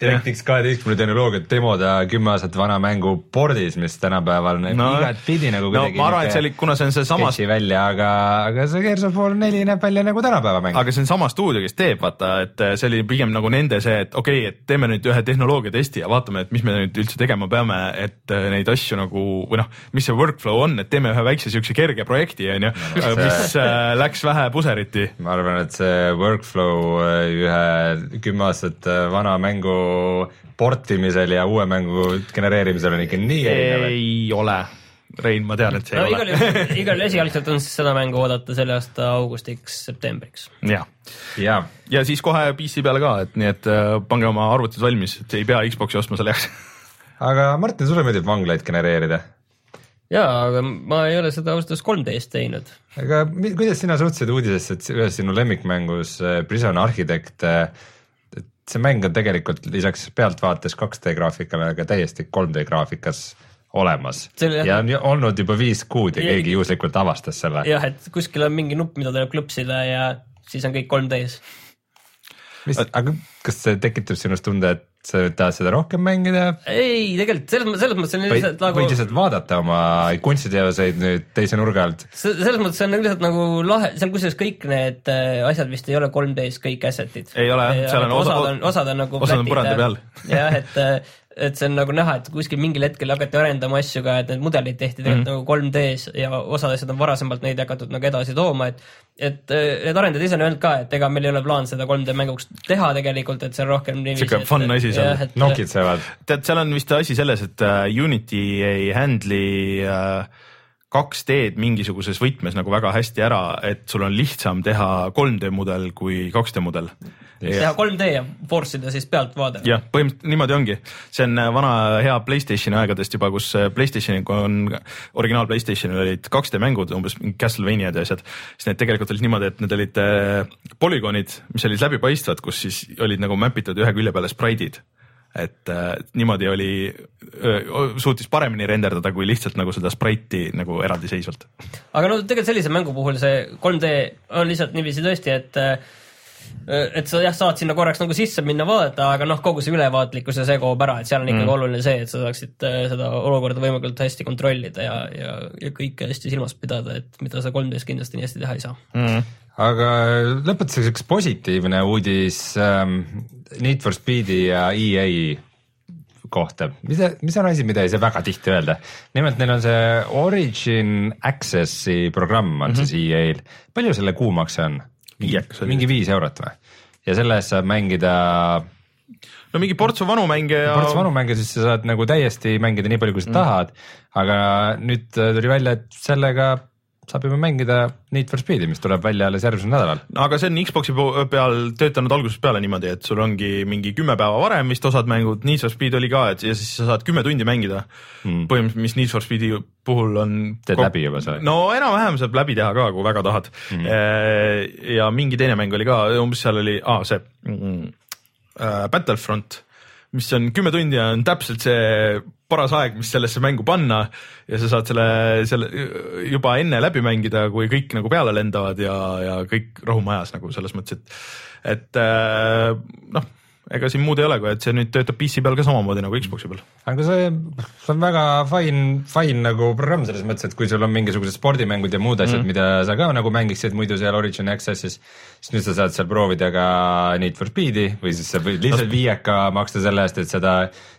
C: DirectX kaheteistkümne tehnoloogiat demoda kümme aastat vana mängu pordis, mis tänapäeval näeb no, igatpidi nagu
B: no, ma arvan, et see oli, kuna see on seesama
C: välja, aga, aga see Gears of War neli näeb välja nagu tänapäeva mäng.
B: aga see on sama stuudio, kes teeb, vaata, et see oli pigem nagu nende see, et okei okay,, et teeme nüüd ühe tehnoloogia testi ja vaatame, et mis me nüüd üldse tegema peame, et neid asju nagu või noh, mis see workflow on, et teeme ühe väikse siukse kerge projekti, on ju, mis äh, läks vähe puseriti.
C: ma arvan, et see workflow äh, ühe kümme aastat äh, vana mängu portimisel ja uue mängu genereerimisel on ikka nii
B: erinev. ei ole Rein, ma tean, et see
E: no,
B: ei
E: igal
B: ole.
E: igal juhul esialgselt on siis seda mängu oodata selle aasta augustiks, septembriks.
B: jah,
C: ja
B: ja siis kohe PC peale ka, et nii, et äh, pange oma arvutid valmis, et ei pea Xbox'i ostma selle jaoks *laughs*
C: aga Martin, sulle meeldib vanglaid genereerida
E: jaa, aga ma ei ole seda ausalt öeldes 3D-s teinud.
C: aga kuidas sina suhtusid uudisesse, et ühes sinu lemmikmängus äh, Prison Architect, äh, see mäng on tegelikult lisaks pealtvaates 2D graafikale ka täiesti 3D graafikas olemas
E: Selle-
C: ja on olnud juba viis kuud ja
E: Ja-
C: keegi juhuslikult avastas selle.
E: jah, et kuskil on mingi nupp, mida tuleb klõpsida ja siis on kõik 3D-s.
C: mis, aga kas see tekitab sinus tunde, et sa tahad seda rohkem mängida
E: ei, tegelikult selles mõttes, selles mõttes on
C: või,
E: lihtsalt nagu
C: või lihtsalt vaadata oma kunstiteoseid nüüd teise nurga alt?
E: Se- selles mõttes on lihtsalt nagu lahe, seal kusjuures kõik need äh, asjad vist ei ole 3D-s kõik asset'id.
B: Ei ole, seal on osa-
E: osad on, osad on nagu
B: osad on põranda
E: ja-
B: peal.
E: jah, et, äh, et see on nagu näha, et kuskil mingil hetkel hakati arendama asju ka, et need mudelid tehti tegelikult mm nagu 3D-s ja osad asjad on varasemalt neid hakatud nagu edasi tooma, et et need arendajad ise on öelnud ka, et ega meil ei ole plaan seda 3D mänguks teha tegelikult, et see on rohkem niiviisi,
B: Sihuke fun asi seal.
C: nokitsevad
B: tead, seal on vist asi selles, et äh, Unity ei handle'i äh, 2D-d mingisuguses võtmes nagu väga hästi ära, et sul on lihtsam teha 3D mudel kui 2D mudel.
E: teha 3D ja force ida siis pealtvaade.
B: jah, põhimõtteliselt niimoodi ongi, see on äh, vana hea Playstationi aegadest juba, kus äh, Playstationiga on, originaal Playstationil olid 2D mängud, umbes Castlevaniad ja asjad, siis need tegelikult olid niimoodi, et need olid äh, polügoonid, mis olid läbipaistvad, kus siis olid nagu map itud ühe külje peale spraidid et äh, niimoodi oli, suutis paremini renderdada kui lihtsalt nagu seda spraiti nagu eraldiseisvalt.
E: aga no tegelikult sellise mängu puhul see 3D on lihtsalt niiviisi tõesti, et äh, et sa jah, saad sinna korraks nagu sisse minna vaadata, aga noh, kogu see ülevaatlikkus ja see kaob ära, et seal on ikkagi mm. oluline see, et sa saaksid äh, seda olukorda võimalikult hästi kontrollida ja, ja, ja kõike hästi silmas pidada, et mida sa 3D-s kindlasti nii hästi teha ei saa
B: Mm.
C: aga lõpetuseks üks positiivne uudis ähm, Need for Speedi ja EA kohta, mis, mis on asi, mida ei saa väga tihti öelda. nimelt neil on see Origin Access'i programm on mm -hmm. siis EA-l, palju selle kuumakse on?
B: Viiekas oli
C: mingi viis eurot või? ja selle eest saab mängida
B: no mingi portsu vanu mänge ja.
C: ports vanu mänge, siis sa saad nagu täiesti mängida nii palju, kui sa mm. tahad. aga nüüd tuli välja, et sellega saab juba mängida Need for Speedi, mis tuleb välja alles järgmisel nädalal.
B: no aga see on Xbox'i peal töötanud algusest peale niimoodi, et sul ongi mingi kümme päeva varem vist osad mängud, Need for Speed oli ka, et ja siis sa saad kümme tundi mängida mm. põhimõtteliselt, mis Need for Speedi puhul on.
C: Teed läbi juba selle?
B: no enam-vähem saab läbi teha ka, kui väga tahad mm.. ja mingi teine mäng oli ka, umbes seal oli ah, see mm, äh, Battlefront, mis on kümme tundi ja on täpselt see paras aeg, mis sellesse mängu panna ja sa saad selle, selle juba enne läbi mängida, kui kõik nagu peale lendavad ja, ja kõik rahu majas nagu selles mõttes, et, et äh, noh, ega siin muud ei ole, kui et see nüüd töötab PC peal ka samamoodi nagu Xbox'i peal.
C: aga see, see on väga fine, fine nagu programm selles mõttes, et kui sul on mingisugused spordimängud ja muud asjad mm, -hmm. mida sa ka nagu mängiksid muidu seal Origin Access'is, siis nüüd sa saad seal proovida ka Need for Speedi või siis sa võid lihtsalt viieka maksta selle eest, et seda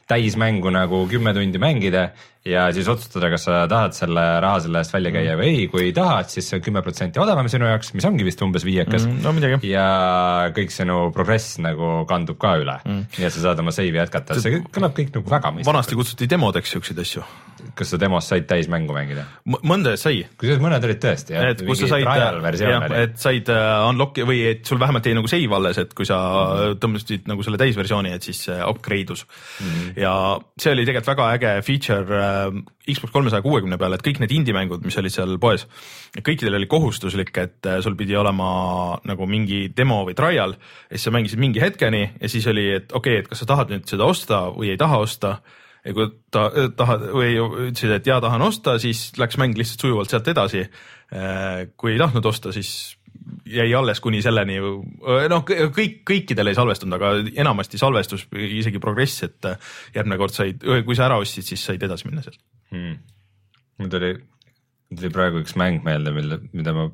C: täismängu nagu kümme tundi mängida ja siis otsustada, kas sa tahad selle raha selle eest välja käia või ei, kui tahad, siis see on kümme protsenti odavam sinu jaoks, mis ongi vist umbes viiekas
B: Mm, no midagi.
C: ja kõik sinu progress nagu kandub ka üle mm. ja sa saad oma save'i jätkata, see kõlab kõik nagu väga mõistlikult.
B: vanasti kutsuti demodeks siukseid asju.
C: kas sa demos said täismängu mängida?
B: mõnda sai.
C: kusjuures mõned olid tõesti jah,
B: et kus sa said, jah, et said uh, unlock'i või et sul vähemalt jäi nagu save alles, et kui sa mm. tõmbasid nagu selle täisversiooni, et siis see upgrade us mm. ja see oli tegelikult väga äge feature uh, Xbox kolmesaja kuuekümne peal, et kõik need indie-mängud, mis olid seal poes, kõikidel oli kohustuslik, et äh, sul pidi olema nagu mingi demo või trial ja siis sa mängisid mingi hetkeni ja siis oli, et okei okay,, et kas sa tahad nüüd seda osta või ei taha osta. ja kui ta tahad või ütlesid, et jaa, tahan osta, siis läks mäng lihtsalt sujuvalt sealt edasi. kui ei tahtnud osta, siis jäi alles kuni selleni, noh, kõik, kõikidel ei salvestunud, aga enamasti salvestus, isegi progress, et järgmine kord said, kui sa ära ostsid, siis said edasi minna sealt
C: hmm.. mul tuli, tuli praegu üks mäng meelde, mille, mida ma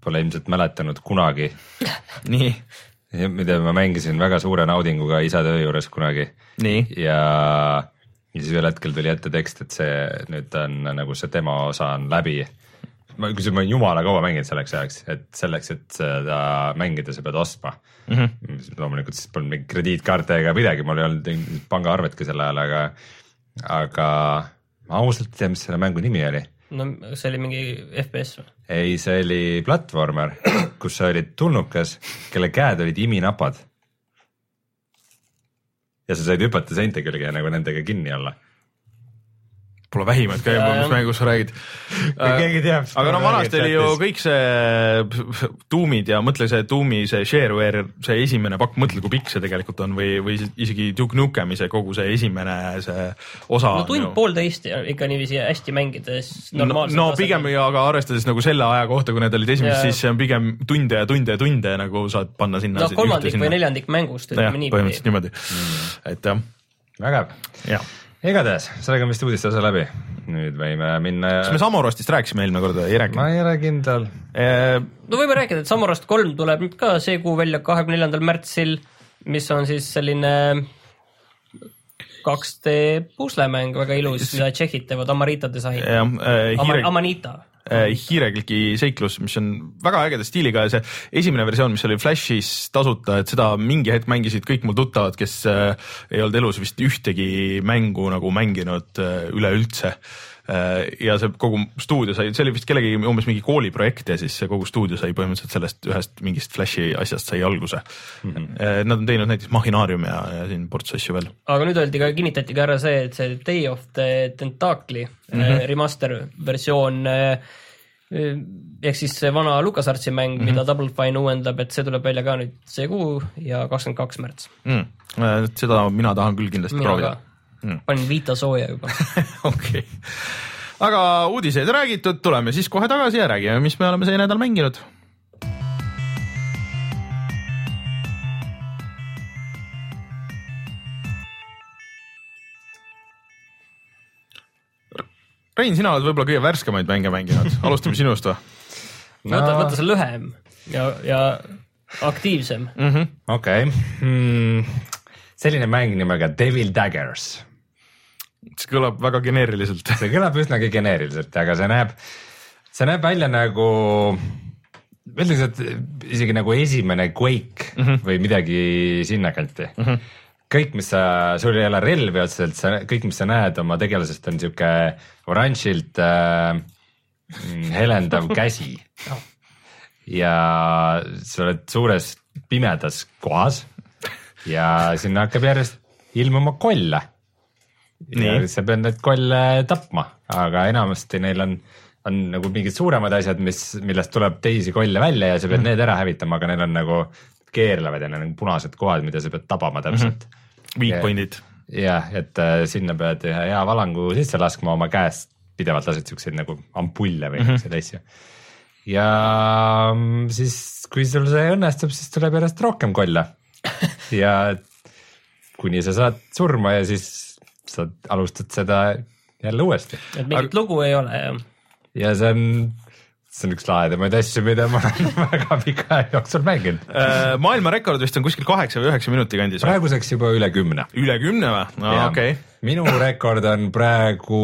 C: pole ilmselt mäletanud kunagi. *laughs*
B: nii.
C: mida ma mängisin väga suure naudinguga isa töö juures kunagi. ja, ja siis ühel hetkel tuli ette tekst, et see nüüd on nagu see demo osa on läbi ma, kusjuures ma olen jumala kaua mänginud selleks ajaks, et selleks, et seda mängida, sa pead ostma mm. -hmm. loomulikult siis polnud mingit krediitkaarte ega midagi, mul ei olnud pangaarvetki sel ajal, aga, aga ma ausalt ei tea, mis selle mängu nimi oli.
E: no see oli mingi FPS või?
C: ei, see oli platvormer, kus sa olid tulnukas, kelle käed olid iminapad. ja sa said hüpata seinte külge ja nagu nendega kinni olla
B: Pole vähimatki aimu, mis mängust sa räägid.
C: kui keegi teab.
B: aga no vanasti oli ju kõik see Doom'id ja mõtle see Doom'i see shareware, see esimene pakk, mõtle kui pikk see tegelikult on või, või isegi Duke Nukemi see kogu see esimene see osa.
E: no tund-poolteist ikka niiviisi hästi mängides
B: normaalselt. no, no pigem ja aga arvestades nagu selle aja kohta, kui need olid esimesed, siis see on pigem tunde ja tunde ja tunde nagu saad panna sinna.
E: no kolmandik või neljandik mängust
B: ütleme niipidi. põhimõtteliselt niimoodi mm., et jah.
C: vägev.
B: jah
C: igatahes, sellega on vist uudiste osa läbi. nüüd võime minna
B: ja. kas me Samorostist rääkisime eelmine kord või ei rääkinud?
C: ma ei ole kindel
E: e.... no võime rääkida, et Samorost kolm tuleb nüüd ka see kuu välja, kahekümne neljandal märtsil, mis on siis selline 2D puslemäng, väga ilus, mida tšehhid teevad, Amarita disain.
B: Äh,
E: Amar, Amanita
B: hiirekliki seiklus, mis on väga ägeda stiiliga ja see esimene versioon, mis oli Flashis tasuta, et seda mingi hetk mängisid kõik mu tuttavad, kes äh, ei olnud elus vist ühtegi mängu nagu mänginud äh, üleüldse äh,. Ja see kogu stuudio sai, see oli vist kellegi umbes mingi kooliprojekt ja siis see kogu stuudio sai põhimõtteliselt sellest ühest mingist Flashi asjast sai alguse mm. -hmm. Äh, nad on teinud näiteks Machinarium ja, ja siin ports asju veel.
E: aga nüüd öeldi ka, kinnitati ka ära see, et see Day of the Tentacle'i mm -hmm. remaster versioon äh, ehk siis see vana LucasArtsi mäng mm, -hmm. mida Double Fine uuendab, et see tuleb välja ka nüüd see kuu ja kakskümmend kaks märts
B: mm.. seda mina tahan küll kindlasti mina proovida.
E: Mm. panin Vita sooja juba *laughs*
B: okei okay., aga uudiseid räägitud, tuleme siis kohe tagasi ja räägime, mis me oleme see nädal mänginud Rein, sina oled võib-olla kõige värskemaid mänge mänginud, alustame sinust või
E: no.? võta, võta see lühem ja, ja aktiivsem
C: -hmm.. okei hmm., selline mäng nimega Devil Daggers.
B: See kõlab väga geneeriliselt
C: see kõlab üsnagi geneeriliselt, aga see näeb, see näeb välja nagu ma ütleks, et isegi nagu esimene Quake mm -hmm. või midagi sinnakanti mm. -hmm kõik, mis sa, sul ei ole relvi otseselt, sa kõik, mis sa näed oma tegelasest on sihuke oranžilt äh, helendav *laughs* käsi. ja sa oled suures pimedas kohas ja sinna hakkab järjest ilmuma kolle. Ja sa pead neid kolle tapma, aga enamasti neil on, on nagu mingid suuremad asjad, mis, millest tuleb teisi kolle välja ja sa pead mm. need ära hävitama, aga neil on nagu keerlevad ja neil on punased kohad, mida sa pead tabama täpselt mm. -hmm
B: Weak point'id.
C: jah, et äh, sinna pead ühe hea valangu sisse laskma oma käest, pidevalt lased siukseid nagu ampulle või mhm. siukseid mm -hmm. asju. ja mm, siis, kui sul see õnnestub, siis tuleb järjest rohkem kolle *laughs* ja kuni sa saad surma ja siis sa alustad seda jälle uuesti.
E: et mingit Aga... lugu ei ole jah?
C: ja see on see on üks lahedamaid asju, mida ma olen *laughs* väga pika aja jooksul mänginud
B: äh, maailmarekord vist on kuskil kaheksa või üheksa minuti kandis.
C: praeguseks juba üle kümne.
B: üle kümne või? no okei okay.
C: minu rekord on praegu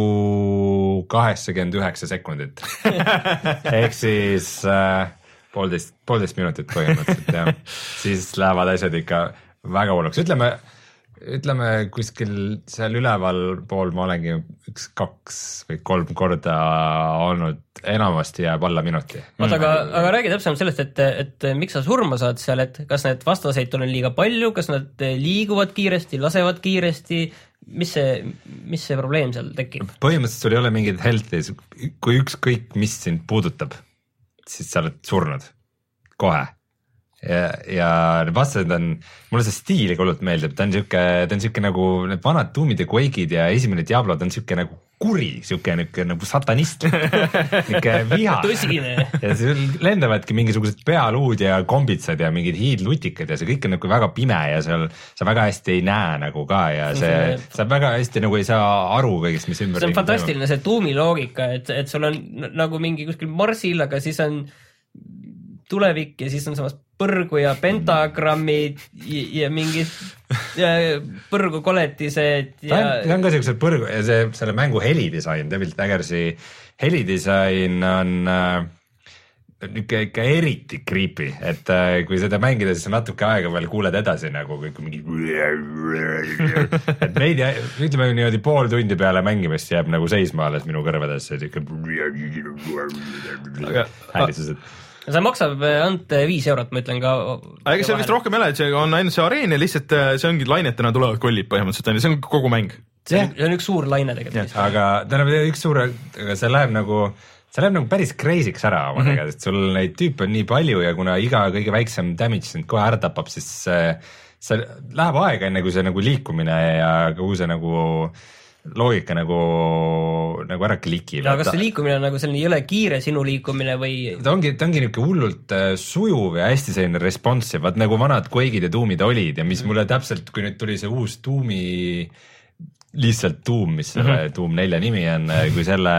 C: kaheksakümmend üheksa sekundit *laughs* ehk siis äh, poolteist, poolteist minutit põhimõtteliselt jah, *laughs* siis lähevad asjad ikka väga hulluks, ütleme ütleme kuskil seal ülevalpool ma olengi üks, kaks või kolm korda olnud, enamasti jääb alla minuti.
E: oota, aga, aga räägi täpsemalt sellest, et, et miks sa surma saad seal, et kas need vastaseid on liiga palju, kas nad liiguvad kiiresti, lasevad kiiresti, mis see, mis see probleem seal tekib?
C: põhimõtteliselt sul ei ole mingit health'i, kui ükskõik, mis sind puudutab, siis sa oled surnud kohe ja, ja need vastased on, mulle see stiil hullult meeldib, ta on sihuke, ta on sihuke nagu need vanad Doom'id ja Quake'id ja esimene Diablo, ta on sihuke nagu kuri, sihuke nihuke nagu satanist *laughs* nihuke viha.
E: tõsine.
C: ja seal lendavadki mingisugused pealuud ja kombitsad ja mingid hiidlutikad ja see kõik on nagu väga pime ja seal sa väga hästi ei näe nagu ka ja see, *laughs* sa väga hästi nagu ei saa aru kõigest, mis ümber.
E: see on fantastiline, see Doom'i loogika, et, et sul on nagu mingi kuskil marsil, aga siis on tulevik ja siis on samas põrgu ja pentagrammid ja, ja mingid põrgukoletised ja.
C: ta on ka siuksed põrgu ja see, selle mängu helidisain, Devil Daggersi helidisain on äh, ikka, ikka eriti creepy, et äh, kui seda mängida, siis natuke aega veel kuuled edasi nagu kõik mingi. et veidi, ütleme niimoodi pool tundi peale mängimist jääb nagu seisma alles minu kõrvadesse siuke. häälitused
E: see maksab ainult viis eurot, ma ütlen ka.
B: ega seal vist rohkem ei ole, et see on ainult see areen ja lihtsalt äh, see ongi lainetena tulevad kollid põhimõtteliselt on ju, see on kogu mäng.
E: see on, see on üks suur laine tegelikult.
C: aga tähendab üks suur, aga see läheb nagu see läheb nagu päris crazy'ks ära omadega mm, -hmm. sest sul neid tüüpe on nii palju ja kuna iga kõige väiksem damage sind kohe ära tapab, siis see, see läheb aega, enne kui see nagu liikumine ja kogu see nagu loogika nagu, nagu ära klikib.
E: aga kas see liikumine on nagu selline jõle kiire sinu liikumine või?
C: ta ongi, ta ongi niisugune hullult äh, sujuv ja hästi selline responsive, vaat nagu vanad Quake'id ja Doom'id olid ja mis mulle täpselt, kui nüüd tuli see uus Doom'i lihtsalt Doom, mis selle mm -hmm. Doom nelja nimi on, kui selle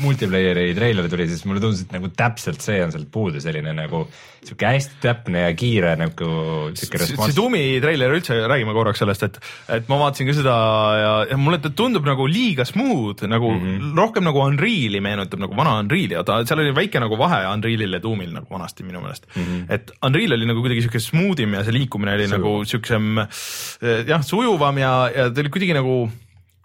C: multiplayer'i treiler tuli, siis mulle tundus, et nagu täpselt see on sealt puudu, selline nagu sihuke hästi täpne ja kiire nagu sihuke respons.
B: see Doomi treiler üldse, räägime korraks sellest, et, et ma vaatasin ka seda ja, ja mulle ta tundub nagu liiga smooth, nagu mm -hmm. rohkem nagu Unreal'i meenutab nagu vana Unreal'i ta, seal oli väike nagu vahe Unreal'il ja Doomil nagu vanasti minu meelest mm. -hmm. et Unreal oli nagu kuidagi sihuke smooth im ja see liikumine oli Sujuv. nagu siuksem jah, sujuvam ja, ja ta oli kuidagi nagu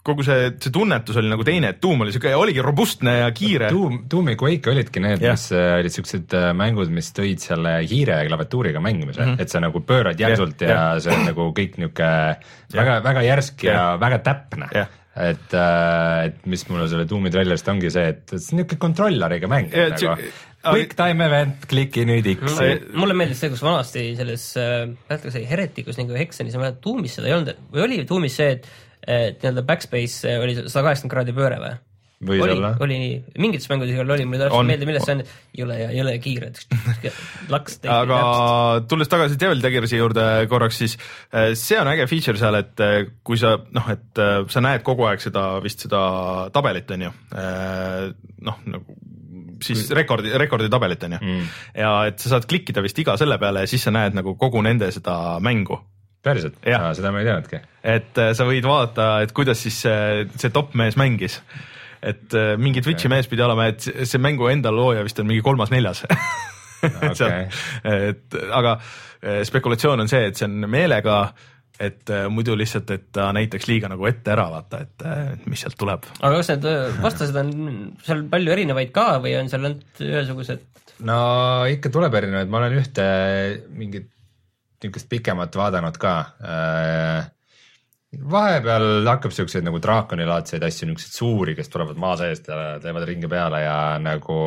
B: kogu see, see tunnetus oli nagu teine, et Doom oli siuke, oligi robustne ja kiire.
C: Doom, Doom ja Quake olidki need, mis äh, olid siuksed äh, mängud, mis tõid selle hiire ja klaviatuuriga mängimise mm, -hmm. et sa nagu pöörad järsult ja, ja, ja see on nagu kõik niuke väga, väga järsk ja, ja väga täpne et, äh, et mis mulle selle Doomi treilerist ongi see, et see on niuke kontrolleriga mäng. Nagu, quick time event, kliki nüüd X.
E: mulle meeldis see, kus vanasti selles, mäletad, kas oli Heretikus nagu Hexenis, ma mäletan, Doomis seda ei olnud, või oli Doomis see, et nii-öelda backspace eh, oli sada kaheksakümmend kraadi pööre või?
C: Võis
E: oli,
C: olla.
E: oli nii, mingites mängudes oli, mulle täpselt ei meeldi, milles see on, jõle ja jõle kiire, *laughs* laks.
B: aga tulles tagasi Devil Daggersi juurde korraks, siis eh, see on äge feature seal, et eh, kui sa noh, et sa näed kogu aeg seda vist seda tabelit on ju, noh nagu siis rekordi, rekorditabelit on ju mm. ja et sa saad klikkida vist iga selle peale ja siis sa näed nagu kogu nende seda mängu
C: päriselt? seda ma ei teadnudki.
B: et äh, sa võid vaadata, et kuidas siis see, see top mees mängis. et äh, mingi Twitch'i mees pidi olema, et see mängu enda looja vist on mingi kolmas-neljas *laughs* okay. et aga äh, spekulatsioon on see, et see on meelega et muidu lihtsalt, et ta näitaks liiga nagu ette ära, vaata, et mis sealt tuleb.
E: aga kas need vastased on seal palju erinevaid ka või on seal ainult ühesugused?
C: no ikka tuleb erinevaid, ma olen ühte mingit niisugust pikemat vaadanud ka äh, vahepeal hakkab siukseid nagu draakonilaadseid asju, niisuguseid suuri, kes tulevad maa seest ja teevad ringi peale ja nagu,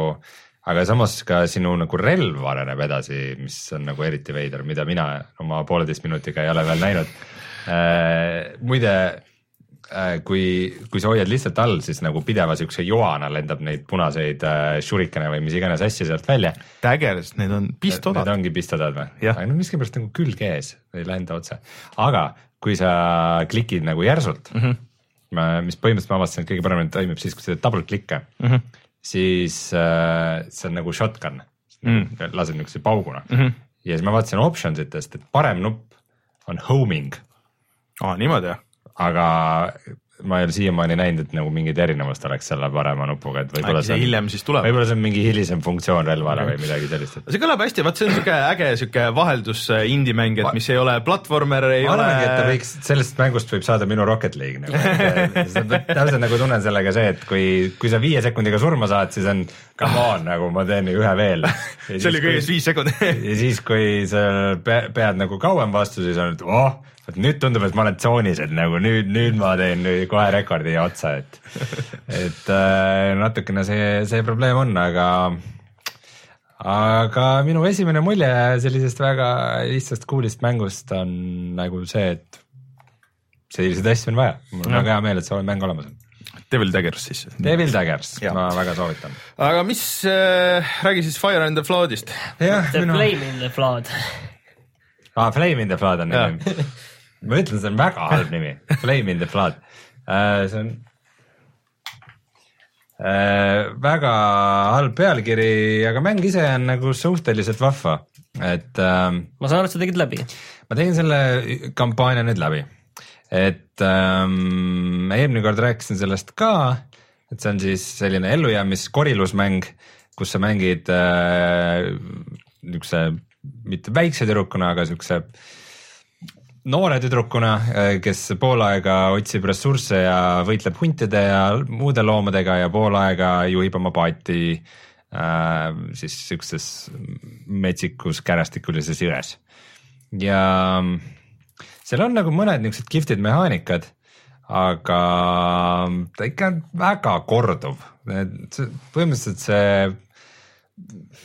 C: aga samas ka sinu nagu relv areneb edasi, mis on nagu eriti veider, mida mina oma pooleteist minutiga ei ole veel näinud. Äh, muide kui, kui sa hoiad lihtsalt all, siis nagu pideva siukse joana lendab neid punaseid äh, šurikene või mis iganes asju sealt välja.
B: Daggers, need on pistodad.
C: Need ongi pistodad või? aga no miskipärast nagu külg ees, ei lenda otse. aga kui sa klikid nagu järsult mm, -hmm. mis põhimõtteliselt ma avastasin, et kõige paremini toimib siis, kui sa teed double click'e mm, -hmm. siis äh, see on nagu shotgun mm, -hmm. lased niisuguse pauguna mm. -hmm. ja siis ma vaatasin options itest, et parem nupp on homing.
B: aa, niimoodi jah?
C: Aga ma ei ole siiamaani näinud, et nagu mingit erinevust oleks selle parema nupuga, et võib-olla see on,
B: hiljem siis tuleb.
C: võib-olla see on mingi hilisem funktsioon relvale või midagi sellist
B: see kõlab hästi, vaat see on siuke äge siuke vaheldus äh, indie-mäng, et mis ei ole platvormer, ei
C: ma
B: ole.
C: arvangi, et ta võiks, sellest mängust võib saada minu Rocket League nagu *laughs* täpselt nagu tunnen sellega see, et kui, kui sa viie sekundiga surma saad, siis on come on nagu ma teen ühe veel. *laughs*
B: see oli kõigest viis sekundit
C: ja siis, kui sa pead nagu kauem vastu, siis on, et oh et nüüd tundub, et ma olen tsoonis, et nagu nüüd, nüüd ma teen nüüd kohe rekordi otsa, et, et äh, natukene see, see probleem on, aga, aga minu esimene mulje sellisest väga lihtsast cool'ist mängust on nagu see, et selliseid asju on vaja, mul on no. väga hea meel, et see mäng olemas on.
B: Devil Daggers siis.
C: Devil Daggers, ma väga soovitan.
B: aga mis äh,, räägi siis Fire and the Floodist.
E: The minu... Flame in the Flood
C: ah,. Flame in the Flood on nimi ma ütlen, see on väga halb *laughs* nimi, Flame in the flood uh,. see on uh, väga halb pealkiri, aga mäng ise on nagu suhteliselt vahva, et uh,.
E: ma saan aru, et sa tegid läbi.
C: ma tegin selle kampaania nüüd läbi, et um, eelmine kord rääkisin sellest ka, et see on siis selline ellujäämiskorilusmäng kus sa mängid äh, niisuguse mitte väikse tüdrukuna, aga siukse noore tüdrukuna, äh, kes pool aega otsib ressursse ja võitleb huntide ja muude loomadega ja pool aega juhib oma paati äh, siis siukses metsikus kärastikulises jões. ja seal on nagu mõned niisugused kihvtid mehaanikad, aga ta ikka on väga korduv, põhimõtteliselt see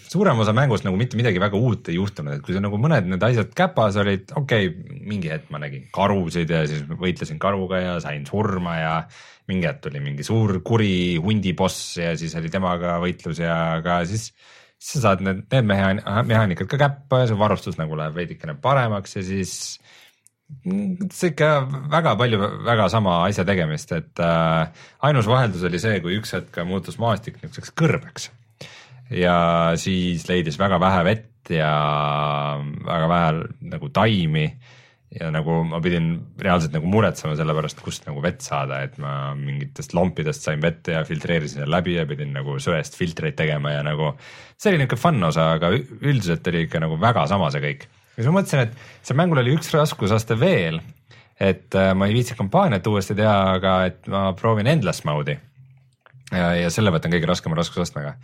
C: suurem osa mängust nagu mitte midagi väga uut ei juhtunud, et kui sa nagu mõned need asjad käpas olid, okei okay,, mingi hetk ma nägin karusid ja siis võitlesin karuga ja sain surma ja mingi hetk tuli mingi suur kuri hundiboss ja siis oli temaga võitlus ja ka siis, siis sa saad need, need mehaan-, mehaanikad ka käppa ja su varustus nagu läheb veidikene paremaks ja siis see ikka väga palju väga sama asja tegemist, et äh, ainus vaheldus oli see, kui üks hetk muutus maastik niisuguseks kõrbeks ja siis leidis väga vähe vett ja väga vähe nagu taimi. Ja nagu ma pidin reaalselt nagu muretsema selle pärast, kust nagu vett saada, et ma mingitest lompidest sain vett ja filtreerisin selle läbi ja pidin nagu söest filtreid tegema ja nagu see oli niisugune fun osa, aga üldiselt oli ikka nagu väga sama see kõik. ja siis ma mõtlesin, et seal mängul oli üks raskusaste veel, et äh, ma ei viitsi kampaaniat uuesti teha, aga et ma proovin endless mode'i. Ja, ja selle võtan kõige raskema raskusastmega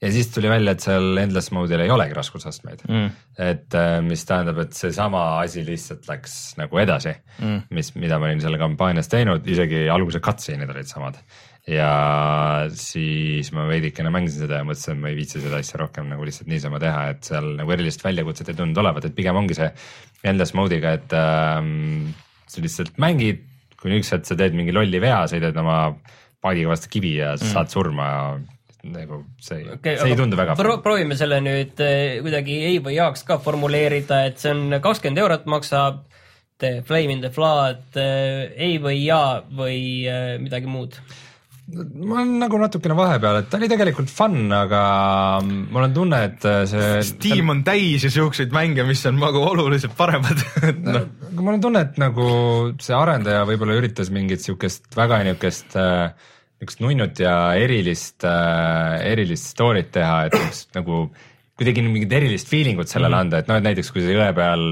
C: ja siis tuli välja, et seal endless mode'il ei olegi raskusastmeid mm.. et äh, mis tähendab, et seesama asi lihtsalt läks nagu edasi mm., mis, mida ma olin selle kampaanias teinud, isegi alguse cutscene'id olid samad. ja siis ma veidikene mängisin seda ja mõtlesin, et ma ei viitsi seda asja rohkem nagu lihtsalt niisama teha, et seal nagu erilist väljakutset ei tundunud olevat, et pigem ongi see endless mode'iga, et ähm, sa lihtsalt mängid, kuni üks hetk sa teed mingi lolli vea, sõidad oma paadiga vastu kivi ja mm. saad surma ja nagu see okay,, see ei tundu väga
E: pro. proovime selle nüüd eh, kuidagi ei või jaoks ka formuleerida, et see on kakskümmend eurot maksab The Flame in the Flood eh, ei või ja või eh, midagi muud
C: ma olen nagu natukene vahepeal, et ta oli tegelikult fun, aga mul on tunne, et see.
B: Steam on täis ju siukseid mänge, mis on nagu oluliselt paremad *laughs*
C: no.. aga mul on tunne, et nagu see arendaja võib-olla üritas mingit siukest väga niukest äh, niisugust nunnut ja erilist äh,, erilist story't teha, et üks nagu kuidagi mingit erilist feeling ut sellele mm. anda, et noh, et näiteks kui sa jõe peal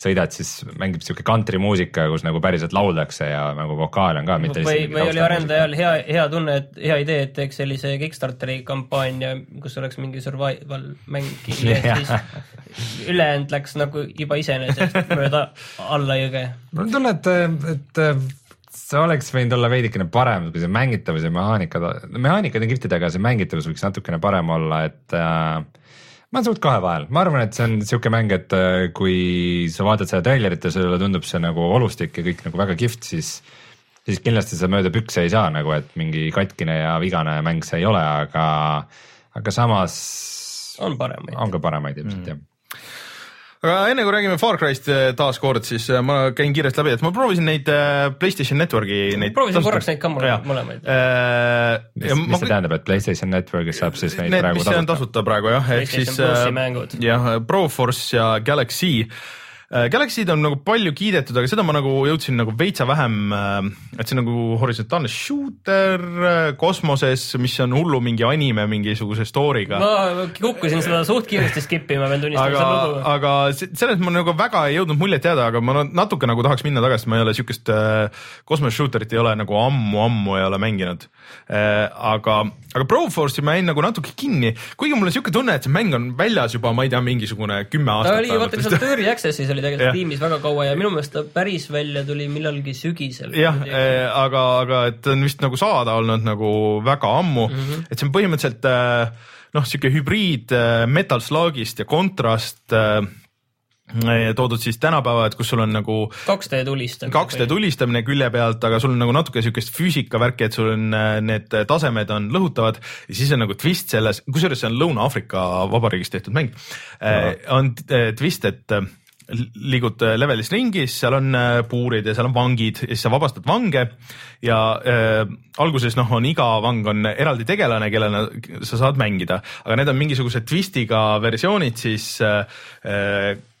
C: sõidad, siis mängib sihuke kantrimuusika, kus nagu päriselt lauldakse ja nagu vokaal on ka.
E: või, või oli arendajal hea, hea tunne, et hea idee, et teeks sellise Kickstarteri kampaania, kus oleks mingi survival mäng *laughs* yeah. siis ülejäänud läks nagu juba iseenesest mööda *laughs* alla jõge.
C: mul on tunne, et, et see oleks võinud olla veidikene parem, kui see mängitavus ja mehaanikad, mehaanikad on kihvtid, aga see mängitavus võiks natukene parem olla, et äh, ma olen suht kahe vahel, ma arvan, et see on sihuke mäng, et äh, kui sa vaatad seda treilerit ja sulle tundub see nagu olustik ja kõik nagu väga kihvt, siis siis kindlasti sa mööda pükse ei saa nagu, et mingi katkine ja vigane mäng see ei ole, aga, aga samas
E: on paremaid.
C: on ka paremaid ilmselt mm. jah
B: aga enne kui räägime Far Cry'st eh, taaskord, siis eh, ma käin kiiresti läbi, et ma proovisin neid eh, Playstation Network'i neid.
E: proovisin korraks neid ka mõlemaid.
C: mis, mis ma... see tähendab, et Playstation Network'is saab siis neid
B: need,
C: praegu
B: tasuta? tasuta praegu jah, ehk siis jah, Proforce ja Galaxy Galaxy'd on nagu palju kiidetud, aga seda ma nagu jõudsin nagu veitsa vähem, äh, et see on nagu horisontaalne shooter äh, kosmoses, mis on hullu mingi anime mingisuguse story'ga.
E: ma kukkusin seda suht kiiresti skip ima, pean tunnistama.
B: aga, aga sellest ma nagu väga ei jõudnud muljet jääda, aga ma natuke nagu tahaks minna tagasi, ma ei ole siukest äh, kosmos shooter'it ei ole nagu ammu-ammu ei ole mänginud äh,. aga, aga Proforce'i ma jäin nagu natuke kinni, kuigi mul on siuke tunne, et see mäng on väljas juba, ma ei tea, mingisugune kümme aastat.
E: ta oli, vaata, oled Early Access'is *laughs* oli tegelikult tiimis väga kaua ja minu meelest ta päris välja tuli millalgi sügisel.
B: jah, eh, aga, aga et on vist nagu saada olnud nagu väga ammu mm, -hmm. et see on põhimõtteliselt eh, noh, sihuke hübriid eh, Metal Slugist ja Contrast toodud siis tänapäeva, et kus sul on nagu
E: 2D tulistamine.
B: 2D tulistamine külje pealt, aga sul on nagu natuke siukest füüsikavärki, et sul on need tasemed on lõhutavad ja siis on nagu twist selles, kusjuures see on Lõuna-Aafrika Vabariigis tehtud mäng no.. on twist, et liigud äh, levelis ringis, seal on äh, puurid ja seal on vangid ja siis sa vabastad vange ja äh, alguses noh, on iga vang on eraldi tegelane, kellena sa saad mängida, aga need on mingisuguse twistiga versioonid siis äh,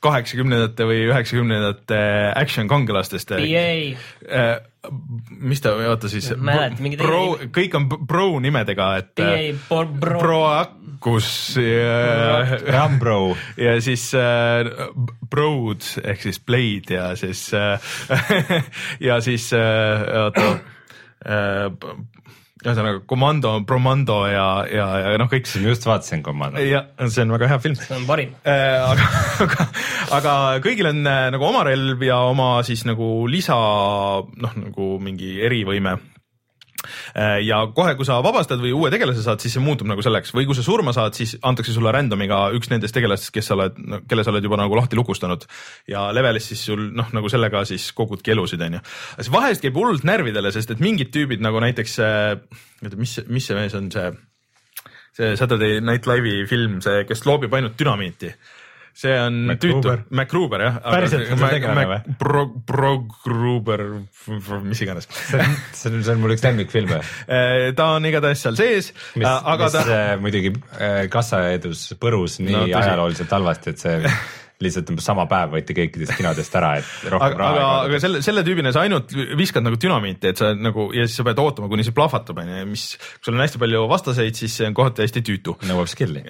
B: kaheksakümnendate või üheksakümnendate action kangelastest.
E: BA,
B: mis ta, oota siis pro kõik on pro nimedega, et
E: BA, bro,
B: Proacus ja, *laughs*
C: Rambro,
B: ja siis äh, Broad ehk siis Blade ja siis äh, *laughs* ja siis äh, oota äh, ühesõnaga Commando, Promando ja, ja, ja noh, kõik
C: ma just vaatasin Commando.
B: ja see on väga hea film.
E: see on parim.
B: aga, *laughs* aga, aga kõigil on äh, nagu oma relv ja oma siis nagu lisa noh, nagu mingi erivõime. Ja kohe, kui sa vabastad või uue tegelase saad, siis see muutub nagu selleks või kui sa surma saad, siis antakse sulle random'iga üks nendest tegelastest, kes sa oled, kelle sa oled juba nagu lahti lukustanud ja levelis siis sul noh, nagu sellega siis kogudki elusid, onju. see vahest käib hullult närvidele, sest et mingid tüübid nagu näiteks, oota, mis, mis see mees on, see see Saturday Night Live'i film, see, kes loobib ainult dünamiiti. See on
C: MacGruber.
B: tüütu, MacGruber jah.
C: Päriselt on see tegelane või?
B: Pro, Pro Gruber, mis iganes.
C: see on, see on, see on mul üks lemmikfilme,
B: ta on igatahes seal sees,
C: mis,
B: aga
C: mis
B: ta
C: ta... muidugi äh, kassaedus põrus nii
B: No
C: ajalooliselt halvasti, et see *laughs* lihtsalt umbes sama päev võeti kõikidest kinodest ära, et rohkem
B: aga,
C: raha
B: aga, aga selle, selle tüübina sa ainult viskad nagu dünamiiti, et sa nagu ja siis sa pead ootama, kuni see plahvatab, onju, mis, kui sul on hästi palju vastaseid, siis see on kohati hästi tüütu.
C: nõuab skill'i.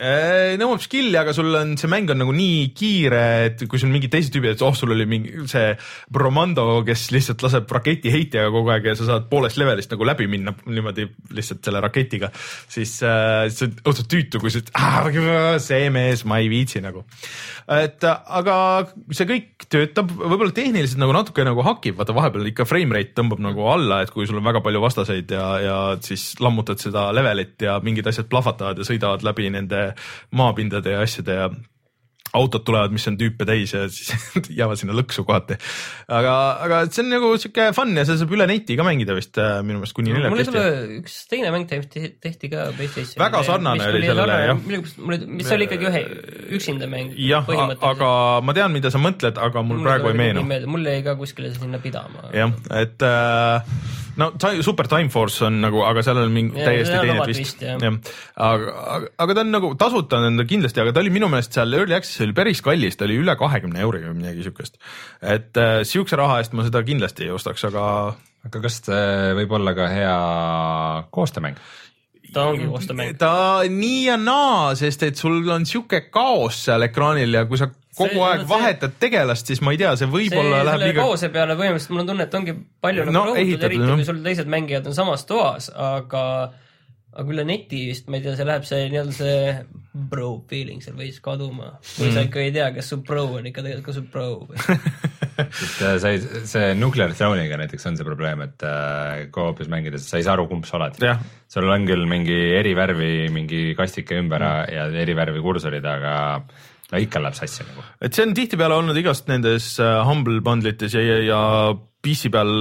B: nõuab skill'i, aga sul on, see mäng on nagu nii kiire, et kui sul mingid teised tüübid, et oh, sul oli mingi see Bromando, kes lihtsalt laseb raketiheitjaga kogu aeg ja sa saad poolest levelist nagu läbi minna niimoodi lihtsalt selle raketiga, siis äh, see on õudselt tüütu, kui sa, see mees, ma ei viitsi nagu. et äh, aga see kõik töötab võib-olla tehniliselt nagu natuke nagu hakib, vaata vahepeal ikka frame rate tõmbab nagu alla, et kui sul on väga palju vastaseid ja, ja siis lammutad seda levelit ja mingid asjad plahvatavad ja sõidavad läbi nende maapindade ja asjade ja autod tulevad, mis on tüüpe täis ja siis *laughs* jäävad sinna lõksu kohati. aga, aga see on nagu sihuke fun ja seda saab üle neti ka mängida vist äh, minu meelest kuni
E: mul ei tule, üks teine mäng tehti, tehti ka PlayStationile.
B: Väga sarnane oli sellele, jah.
E: mis oli ikkagi ühe, üksinda mäng.
B: jah, aga ma tean, mida sa mõtled, aga mul praegu ei meenu.
E: mul jäi ka kuskile sinna pidama.
B: jah, et äh, no Super Time Force on nagu, aga seal on mingi
E: Jaa,
B: täiesti teine twist,
E: jah.
B: aga, aga, aga ta on nagu tasuta on ta kindlasti, aga ta oli minu meelest seal Early Access oli päris kallis, ta oli üle kahekümne euri või midagi siukest. et äh, siukse raha eest ma seda kindlasti ei ostaks, aga
C: aga kas võib olla ka hea koostöömäng?
E: ta ongi koostöömäng.
B: ta nii ja naa, sest et sul on sihuke kaos seal ekraanil ja kui sa kogu
E: See-
B: aeg
E: see-
B: vahetad tegelast, siis ma ei tea, see võib-olla läheb liiga
E: kaose peale põhimõtteliselt mul on tunne, et ongi palju
B: No,
E: nagu rõhutud,
B: ehitatud,
E: eriti
B: jah.
E: kui sul teised mängijad on samas toas, aga aga üle neti vist, ma ei tea, see läheb see nii-öelda see bro feeling seal veits kaduma. või
B: Mhm.
E: sa ikka ei tea, kas su bro on ikka tegelikult ka su bro või *laughs*
C: et äh, sa ei, see Nuclear Throne'iga näiteks on see probleem, et äh, co-op'is mängides sa ei saa aru, kumb sa oled sul on küll mingi eri värvi mingi kastike ümber
B: Mm.
C: ja eri värvi kursorid, aga no ikka läheb sassi nagu.
B: et see on tihtipeale olnud igast nendes äh, Humble bundle ites ja, ja, ja PC peal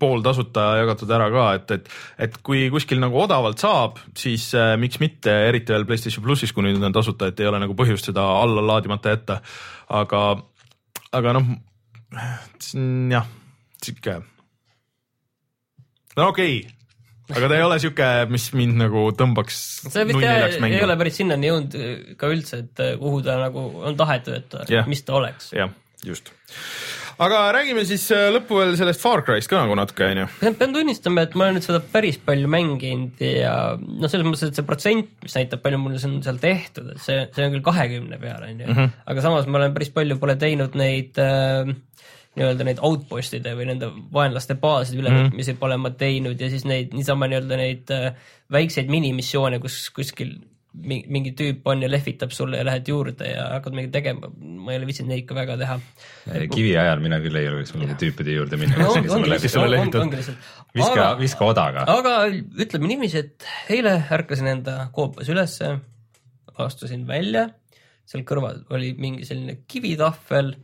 B: pooltasuta jagatud ära ka, et, et, et kui kuskil nagu odavalt saab, siis äh, miks mitte, eriti veel PlayStation plussis, kui nüüd on tasuta, et ei ole nagu põhjust seda alla laadimata jätta. aga, aga noh, jah, sihuke, no okei okay. Aga ta ei ole sihuke, mis mind nagu tõmbaks
E: see vist jah, ei ole. päris sinnani jõudnud äh, ka üldse, et äh, kuhu ta nagu on tahetud, et ta
B: Jah.
E: mis ta oleks.
B: jah, just. aga räägime siis äh, lõppu veel sellest Far Cry'st ka nagu natuke onju.
E: pean, tunnistama, et ma olen nüüd seda päris palju mänginud ja noh, selles mõttes, et see protsent, mis näitab, palju mul on seal tehtud, et see, see on küll kahekümne peal, onju.
B: Mhm.
E: aga samas ma olen päris palju pole teinud neid äh, nii-öelda neid outpost'ide või nende vaenlaste baaside ülevõtmisi pole ma teinud ja siis neid niisama nii-öelda neid äh, väikseid minimissioone, kus kuskil mi- mingi tüüp on ja lehvitab sulle ja lähed juurde ja hakkad midagi tegema, ma ei ole viitsinud neid ka väga teha.
C: kivi ajal mina küll ei julgeks mingite tüüpide juurde minna
E: no
C: viska, viska odaga.
E: aga ütleme niiviisi, et eile ärkasin enda koopas ülesse, astusin välja, seal kõrval oli mingi selline kivitahvel,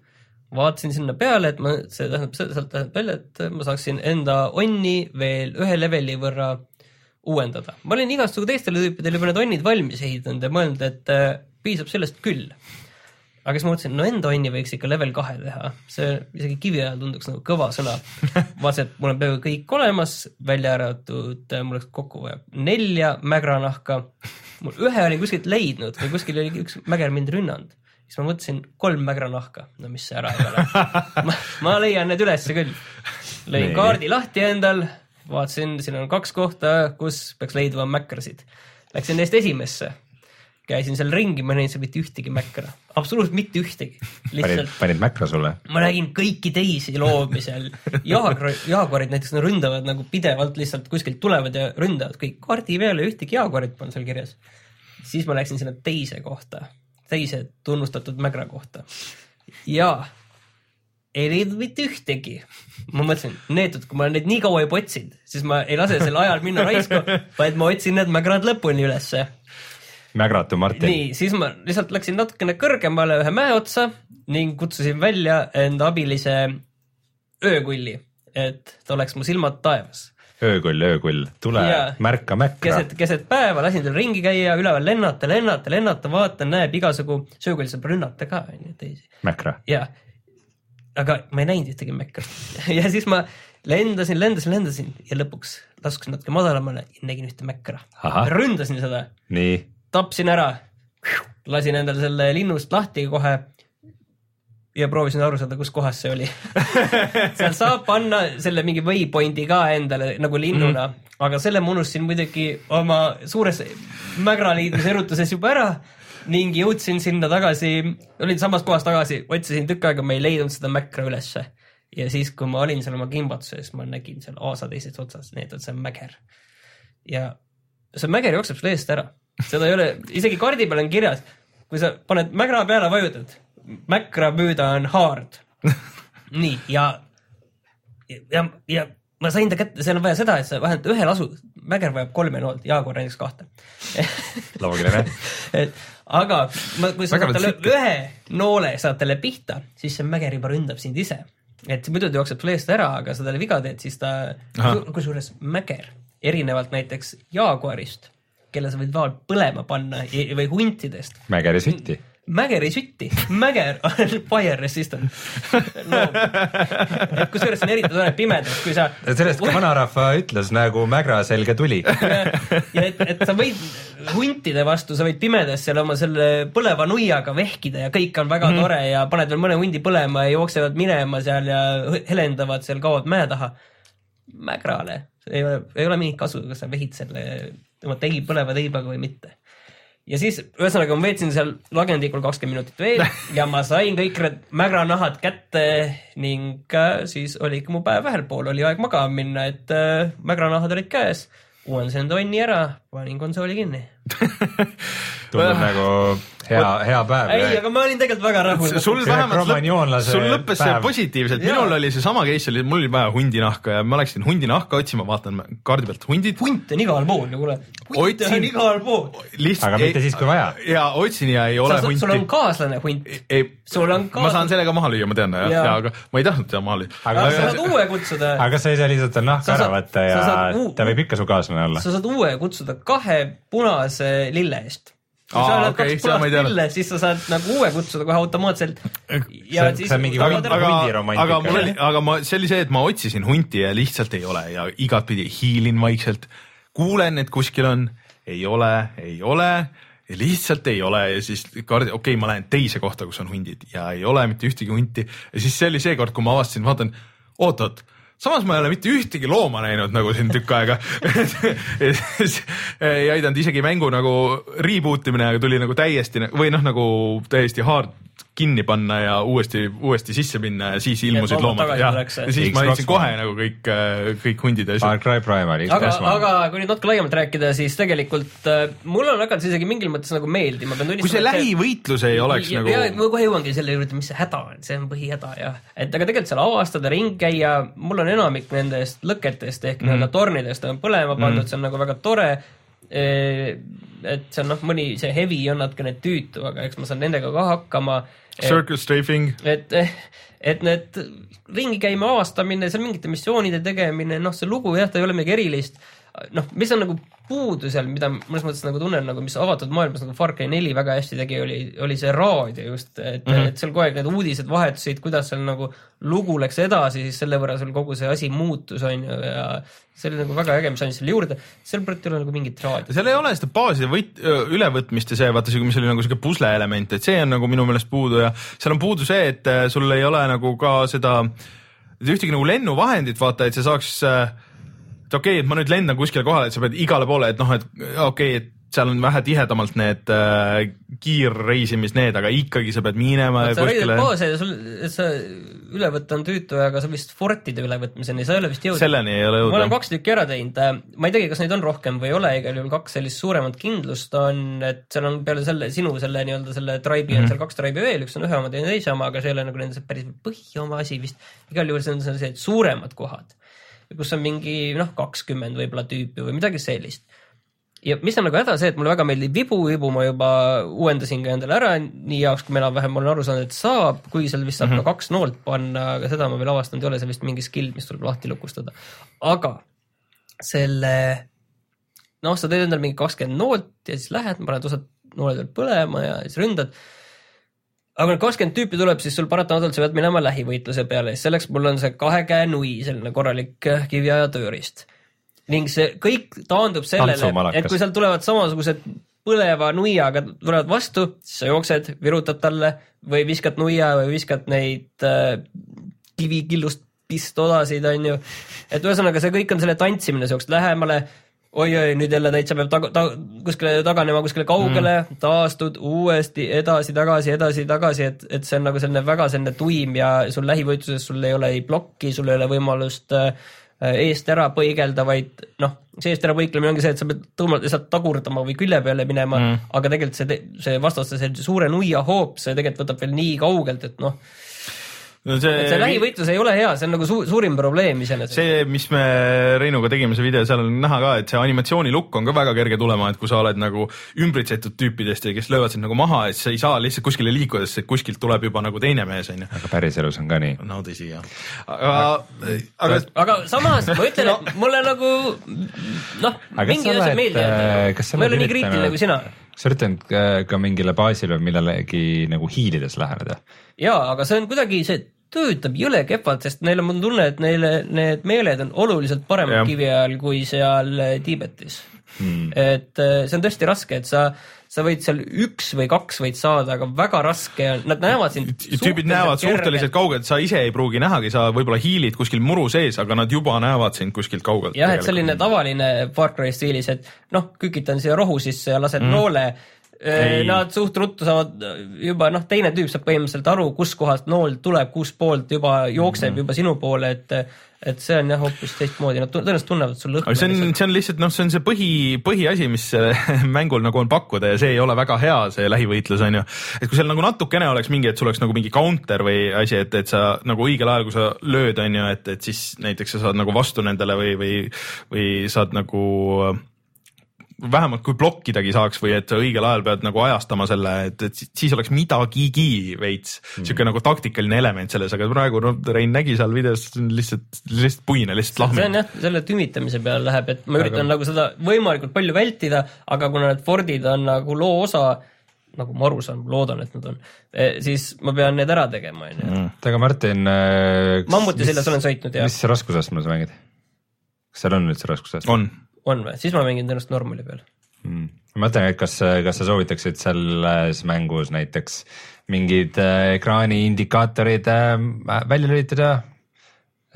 E: vaatasin sinna peale, et ma, see tähendab, sealt tähendab välja, et ma saaksin enda onni veel ühe leveli võrra uuendada. ma olin igasugu teistele tüüpidele juba need onnid valmis ehitanud ja mõelnud, et äh, piisab sellest küll. aga siis ma mõtlesin, no enda onni võiks ikka level kahe teha, see isegi kivi ajal tunduks nagu kõva sõna. vaatasin, et mul on peaaegu kõik olemas, välja arvatud, mul oleks kokku vaja nelja mägranahka. mul ühe olin kuskilt leidnud või kuskil oli üks mäger mind rünnanud. Siis ma mõtlesin kolm mägranahka, no mis see ära ei ole *laughs* ma, ma leian need ülesse küll. lõin kaardi lahti endal, vaatasin, siin on kaks kohta, kus peaks leidma mäkrasid. Läksin neist esimesse käisin seal ringi, ma ei näinud seal mitte ühtegi mäkra, absoluutselt mitte ühtegi.
C: panid, panid mäkra sulle?
E: ma nägin kõiki teisi loomi seal, jaaguarid, jaaguarid näiteks no ründavad nagu pidevalt lihtsalt kuskilt tulevad ja ründavad kõik, kaardi peal ei ühtegi jaaguarit polnud seal kirjas. siis ma läksin sinna teise kohta, teise tunnustatud mägra kohta ja ei leidnud mitte ühtegi. ma mõtlesin, neetud, kui ma neid nii kaua juba otsinud, siis ma ei lase sel ajal minna raisku, vaid ma otsin need mägrad lõpuni ülesse
C: Mägratu Martin.
E: nii, siis ma lihtsalt läksin natukene kõrgemale ühe mäe otsa ning kutsusin välja enda abilise öökulli, et ta oleks mu silmad taevas.
C: Öökull, öökull, tule ja, märka mäkra.
E: keset, keset päeva lasin tal ringi käia, üleval lennata, lennata, lennata, vaatan, näeb igasugu, söökull saab rünnata ka, onju, teisi.
C: mäkra.
E: jaa, aga ma ei näinud ühtegi mäkra *laughs* ja siis ma lendasin, lendasin, lendasin ja lõpuks laskusin natuke madalamale ja nägin ühte mäkra. ründasin seda.
C: nii
E: tapsin ära, lasin endale selle linnust lahti kohe ja proovisin aru saada, kus kohas see oli *laughs* seal saab panna selle mingi waypoint'i ka endale nagu linnuna mm., aga selle ma unustasin muidugi oma suures mägraliidluse erutuses juba ära ning jõudsin sinna tagasi, olin samas kohas tagasi, otsisin tükk aega, ma ei leidnud seda mäkra ülesse. ja siis, kui ma olin seal oma kimbatuses, ma nägin seal aasa teises otsas, nii et see on mäger. ja see mäger jookseb sulle eest ära seda ei ole, isegi kaardi peal on kirjas, kui sa paned mägra peale, vajutad, mäkra püüda on hard. *laughs* nii ja, ja, ja ma sain ta kätte, seal on vaja seda, et sa vähemalt ühel asu, mäger vajab kolme noolt, Jaaguar näiteks kahte *laughs*
C: loogiline
E: et aga ma, kui sa saad talle ühe noole, saad talle pihta, siis see mäger juba ründab sind ise. et muidu ta jookseb sulle eest ära, aga sa talle viga teed, siis ta, kusjuures mäger, erinevalt näiteks Jaaguarist kelle sa võid vaal põlema panna või huntidest.
C: mägeri sütti.
E: mägeri sütti, mäger on *laughs* fire resistant no.. kusjuures see on eriti tore pimedas, kui sa.
C: sellest ka vanarahva ütlus nagu mägra selge tuli.
E: ja et, et sa võid huntide vastu, sa võid pimedas seal oma selle põleva nuiaga vehkida ja kõik on väga mm. tore ja paned veel mõne hundi põlema ja jooksevad minema seal ja helendavad seal, kaovad mäe taha. mägrale ei ole, ei ole mingit kasu, kas sa vehid selle oma teib, põleva teibaga või mitte. Ja siis ühesõnaga ma veetsin seal lagendikul kakskümmend minutit veel *laughs* ja ma sain kõik need mägranahad kätte ning äh, siis oligi mu päev ühel pool, oli aeg magama minna, et äh, mägranahad olid käes. uuendasin tonni ära, panin konsooli kinni *laughs*
C: tundub nagu hea, hea päev.
E: ei, aga ma olin tegelikult väga rahul.
B: sul vähemalt lõpp, sul lõppes see positiivselt, minul oli seesama case oli, mul oli vaja hundinahka ja ma läksin hundinahka otsima, vaatan kaardi pealt hundid.
E: hunt on igal pool ju kuule. hunt on igal pool.
C: aga mitte siis, kui vaja.
B: ja otsin ja ei ole hunti.
E: sul on kaaslane hunt. sul on
B: kaaslane. ma saan sellega maha lüüa, ma tean jah ja., aga ma ei tahtnud teda maha lüüa.
E: aga sa saad uue kutsuda.
C: aga sa ei saa lihtsalt nahka ära võtta ja ta võib ikka su kaaslane olla?
E: sa saad uue kutsuda kahe punase lille eest kui
B: Aa,
E: sa oled
B: okay,
E: kaks punast pille, siis sa saad nagu uue kutsuda kohe automaatselt.
C: see on, see on mingi aga,
B: aga, aga mul oli, aga ma, see oli see, et ma otsisin hunti ja lihtsalt ei ole ja igatpidi hiilin vaikselt, kuulen, et kuskil on, ei ole, ei ole. Ja lihtsalt ei ole ja siis kaardi, okei okay,, ma lähen teise kohta, kus on hundid ja ei ole mitte ühtegi hunti. Ja siis see oli see kord, kui ma avastasin, vaatan, oot-oot samas ma ei ole mitte ühtegi looma näinud nagu siin tükk aega. *laughs* Ei aidanud isegi mängu nagu reboot imine, aga tuli nagu täiesti või noh, nagu täiesti hard kinni panna ja uuesti, uuesti sisse minna ja siis ilmusid loomad ja, ja siis ma leidsin kohe nagu kõik, äh, kõik hundid ja
C: asjad. Far Cry Primal.
E: aga, aga kui nüüd natuke laiemalt rääkida, siis tegelikult äh, mul on hakanud see isegi mingil mõttes nagu meeldima, pean
B: tunnistama. kui see lähivõitlus ei oleks
E: ja,
B: nagu.
E: ja ma kohe jõuangi selle juurde, mis see häda on, see on põhihäda jah, et aga tegelikult seal avastada, ringi käia, mul on enamik nendest lõketest ehk mm. nii-öelda tornidest on põlema pandud mm., see on nagu väga tore et see on noh, mõni see heavy on natukene tüütu, aga eks ma saan nendega ka hakkama
B: Circle strafing.
E: et, et need ringi käima avastamine, seal mingite missioonide tegemine, noh, see lugu jah, ta ei ole midagi erilist, noh, mis on nagu puudu seal, mida mõnes mõttes nagu tunnen nagu, mis avatud maailmas nagu Far Cry neli väga hästi tegi, oli, oli see raadio just, et mm, -hmm. et seal kogu aeg need uudised vahetusid, kuidas seal nagu lugu läks edasi, siis selle võrra sul kogu see asi muutus, on ju, ja see oli nagu väga äge, mis andis selle juurde, seal praegu ei ole nagu mingit raadiot.
B: seal ei ole seda baaside võit-, ülevõtmist ja see, vaata mis oli nagu siuke pusle element, et see on nagu minu meelest puudu ja seal on puudu see, et äh, sul ei ole nagu ka seda ühtegi nagu lennuvahendit, vaata, et see saaks äh, et okei okay,, et ma nüüd lendan kuskile kohale, et sa pead igale poole, et noh, et okei okay,, et seal on vähe tihedamalt need äh, kiirreisimis need, aga ikkagi sa pead minema
E: sa kuskile. baase ja sul, sa üle võtta on tüütu, aga sa vist fortide ülevõtmiseni, sa ei ole vist jõudnud.
B: selleni ei ole jõudnud.
E: ma olen kaks tükki ära teinud, ma ei teagi, kas neid on rohkem või ei ole, igal juhul kaks sellist suuremat kindlust on, et seal on peale selle sinu selle nii-öelda selle tribe'i mm -hmm. on mhm. seal kaks tribe'i veel, üks on ühe oma, teine teise oma, aga see ei ole nagu nende päris põhioma asi vist. igal juhul see on sellised suuremad kohad kus on mingi noh, kakskümmend võib-olla tüüpi või midagi sellist. ja mis on nagu häda see, et mulle väga meeldib vibu, vibu ma juba uuendasin ka endale ära nii jaoks, kui ma enam-vähem olen aru saanud, et saab, kuigi seal vist saab mm -hmm. ka kaks noolt panna, aga seda ma veel avastanud ei ole, see vist mingi skill, mis tuleb lahti lukustada. aga selle, noh, sa teed endale mingi kakskümmend noolt ja siis lähed, paned osad nooled veel põlema ja siis ründad aga kui kakskümmend tüüpi tuleb, siis sul paratamatult sa pead minema lähivõitluse peale, selleks mul on see kahe käe nui, selline korralik äh, kiviaja tööriist. ning see kõik taandub sellele, et kui sealt tulevad samasugused põleva nuiaga tulevad vastu, siis sa jooksed, virutad talle või viskad nuia või viskad neid äh, kivikillust pistodasid, on ju. et ühesõnaga, see kõik on selle tantsimine, sa jooksed lähemale oi-oi, nüüd jälle täitsa peab taga, ta, kuskile taganema kuskile kaugele mm., taastud uuesti edasi-tagasi, edasi-tagasi, et, et see on nagu selline väga selline tuim ja sul lähivõitluses sul ei ole ei plokki, sul ei ole võimalust äh, eest ära põigelda, vaid noh, see eest ära põiklemine ongi see, et sa pead tõmbama lihtsalt tagurdama või külje peale minema mm., aga tegelikult see, see vastaste sellise suure nuia hoop, see tegelikult võtab veel nii kaugelt, et noh no see, see lähivõitlus ei ole hea, see on nagu su suurim probleem iseenesest.
B: see, mis me Reinuga tegime, see video, seal on näha ka, et see animatsiooni lukk on ka väga kerge tulema, et kui sa oled nagu ümbritsetud tüüpidest ja kes löövad sind nagu maha, et sa ei saa lihtsalt kuskile liikuda, sest kuskilt tuleb juba nagu teine mees, on ju.
C: aga päriselus on ka nii.
B: no tõsi, jah.
E: aga, aga, aga samas ma ütlen no., et mulle nagu noh, mingi asjad meeldivad, äh, ma ei ole nii kriitiline kui sina
C: sa üritanud ka mingile baasile või millelegi nagu hiilides läheneda?
E: jaa, aga see on kuidagi, see töötab jõle kehvalt, sest neil on, mul on tunne, et neile need meeled on oluliselt paremad kivi ajal kui seal äh, Tiibetis hmm.. et äh, see on tõesti raske, et sa, sa võid seal üks või kaks võid saada, aga väga raske on, nad näevad sind.
B: tüübid näevad suhteliselt kaugelt, sa ise ei pruugi nähagi, sa võib-olla hiilid kuskil muru sees, aga nad juba näevad sind kuskilt kaugelt.
E: jah, et selline tavaline Far Cry stiilis, et noh, kükitan siia rohu sisse ja lased mm. noole Ei. Nad suht ruttu saavad juba noh, teine tüüp saab põhimõtteliselt aru, kuskohast nool tuleb, kuspoolt juba jookseb mm -hmm. juba sinu poole, et et see on jah hoopis teistmoodi, nad tõenäoliselt tunnevad sul lõhna.
B: see on, see on lihtsalt noh, see on see põhi, põhiasi, mis *laughs* mängul nagu on pakkuda ja see ei ole väga hea, see lähivõitlus on ju. et kui seal nagu natukene oleks mingi, et sul oleks nagu mingi counter või asi, et, et sa nagu õigel ajal, kui sa lööd, on ju, et, et siis näiteks sa saad nagu vastu nendele või, või, või saad nagu vähemalt kui blokkidagi saaks või et õigel ajal pead nagu ajastama selle, et, et siis oleks midagigi veits mm. sihuke nagu taktikaline element selles, aga praegu no Rein nägi seal videos lihtsalt, lihtsalt puine, lihtsalt lahmi.
E: see on jah, selle tümitamise peale läheb, et ma üritan aga... nagu seda võimalikult palju vältida, aga kuna need Fordid on nagu loo osa nagu ma aru saan, loodan, et nad on, e, siis ma pean need ära tegema, onju.
C: Mm. aga Martin äh,.
E: mammuti seljas olen sõitnud, jah.
C: mis raskusastmel sa mängid? kas seal on üldse raskusastme?
B: on
E: on või, siis ma mängin tõenäoliselt normali peal
C: mm.. ma mõtlen, et kas, kas sa soovitaksid selles mängus näiteks mingid äh, ekraani indikaatorid äh, välja lülitada?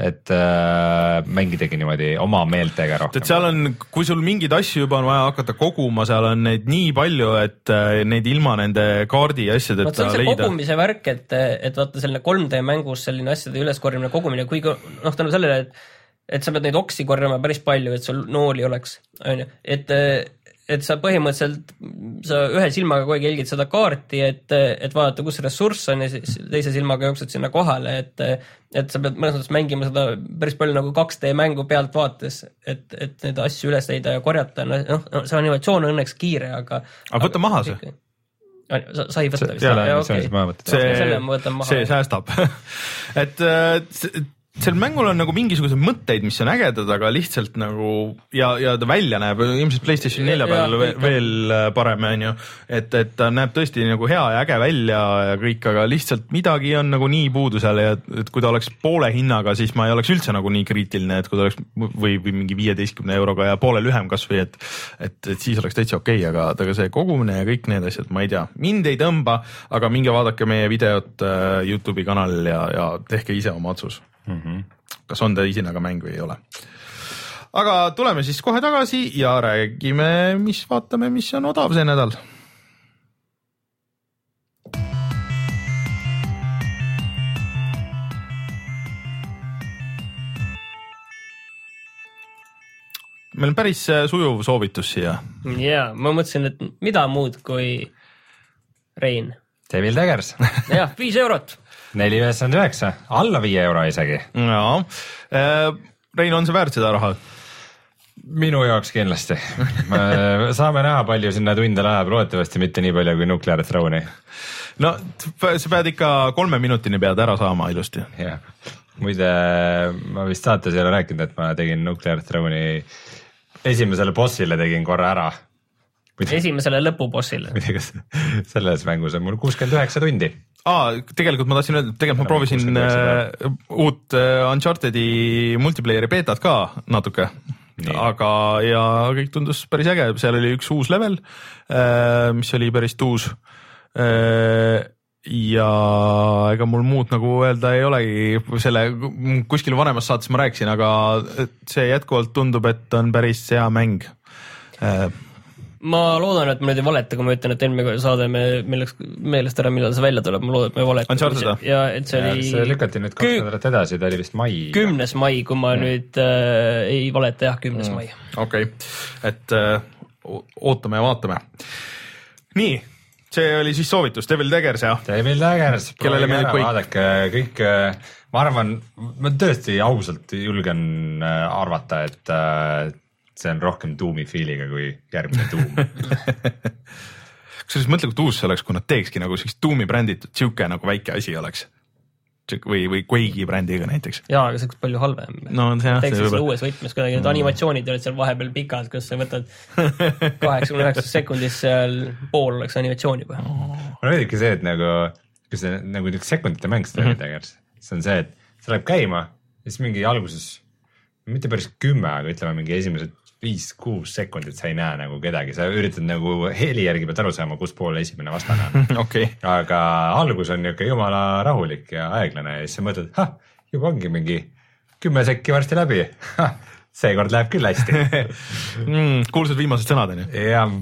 C: et äh, mängidagi niimoodi oma meeltega rohkem.
B: et seal on, kui sul mingeid asju juba on vaja hakata koguma, seal on neid nii palju, et äh, neid ilma nende kaardi asjadeta
E: leida. see on see kogumise värk, et, et vaata selline 3D mängus selline asjade üleskorjamine, kogumine, kuigi noh, tänu sellele, et et sa pead neid oksi korjama päris palju, et sul nooli oleks, on ju, et, et sa põhimõtteliselt, sa ühe silmaga kogu aeg jälgid seda kaarti, et, et vaadata, kus ressurss on ja siis teise silmaga jooksed sinna kohale, et, et sa pead mõnes mõttes mängima seda päris palju nagu 2D mängu pealtvaates, et, et neid asju üles leida ja korjata, noh, see animatsioon on õnneks kiire, aga.
B: aga võta maha see.
E: Sa, ei võta vist?
C: see, see,
B: see, see säästab. *laughs* Et sel mängul on nagu mingisuguseid mõtteid, mis on ägedad, aga lihtsalt nagu ja, ja ta välja näeb. Ilmselt Playstation nelja peal veel, veel äh, parem, on ju. et, et ta näeb tõesti nagu hea ja äge välja ja kõik, aga lihtsalt midagi on nagu nii puudu seal ja et kui ta oleks poole hinnaga, siis ma ei oleks üldse nagu nii kriitiline, et kui ta oleks või, või mingi viieteistkümne euroga ja poole lühem kasvõi, et et, et siis oleks täitsa okei okay,, aga, aga see kogumine ja kõik need asjad, ma ei tea, mind ei tõmba, aga minge vaadake meie videot äh, Youtube'i kanalil ja, ja tehke ise oma otsus mm. -hmm. kas on ta isinaga mäng või ei ole. aga tuleme siis kohe tagasi ja räägime, mis vaatame, mis on odav see nädal meil on päris äh, sujuv soovitus siia.
E: ja ma mõtlesin, et mida muud kui Rein.
C: Devil Daggers
E: jah, viis eurot
C: neli üheksakümmend üheksa, alla viie euro isegi.
B: jaa, äh, Rein, on see väärt seda raha?
C: minu jaoks kindlasti *laughs* saame näha, palju sinna tunde läheb, loodetavasti mitte nii palju kui Nuclear Throne'i.
B: no sa pead ikka kolme minutini pead ära saama ilusti.
C: jah, muide ma vist saates ei ole rääkinud, et ma tegin Nuclear Throne'i esimesele bossile tegin korra ära
E: esimesele lõpubossile.
C: selles mängus on mul kuuskümmend üheksa tundi
B: aa, tegelikult ma tahtsin öelda, tegelikult ma proovisin äh, uut äh, Uncharted'i multiplayer'i beetat ka natuke. aga, ja kõik tundus päris äge, seal oli üks uus level äh,, mis oli päris tuus. Äh, ja ega mul muud nagu öelda ei olegi, selle kuskil vanemas saates ma rääkisin, aga see jätkuvalt tundub, et on päris hea mäng. Äh,
E: ma loodan, et ma nüüd ei valeta, kui ma ütlen, et eelmine saade me, meil läks meelest ära, millal see välja tuleb, ma loodan, et ma ei valeta.
B: Uncharted või?
E: ja et see oli.
C: see lükati nüüd kaks nädalat edasi, ta oli vist mai.
E: kümnes mai, kui ma mm. nüüd äh, ei valeta, jah, kümnes mm. mai.
B: okei okay., et äh, ootame ja vaatame. nii, see oli siis soovitus, Devil Daggers jah?
C: Devil Daggers, proovige ära, vaadake kõik äh, ma arvan, ma tõesti ausalt julgen äh, arvata, et äh, see on rohkem Doomi feel'iga kui järgmine Doom *laughs*
B: kusjuures mõtle, kui tuus see oleks, kui nad teekski nagu siukest Doomi bränditud sihuke nagu väike asi oleks. või, või Quake'i brändiga näiteks.
E: jaa, aga see oleks palju halvem.
B: no
E: teeks selle uues võtmes kuidagi, need mm. animatsioonid olid seal vahepeal pikad, kus sa võtad kaheksakümne üheksas *laughs* sekundis seal pool oleks animatsiooni juba
C: oh.. mulle meeldibki see, et nagu, kui see nagu niisugune sekundite mäng seda mm -hmm. tegelikult, see on see, et see läheb käima ja siis mingi alguses mitte päris kümme, aga ütleme mingi esimesed viis-kuus sekundit sa ei näe nagu kedagi, sa üritad nagu heli järgi pead aru saama, kus pool esimene vastane
B: on *laughs* okay..
C: aga algus on niisugune jumala rahulik ja aeglane ja siis sa mõtled, ah, juba ongi mingi kümme sekki varsti läbi seekord läheb küll hästi *laughs*
B: mm,. kuulsad viimased sõnad on ju?
C: jah.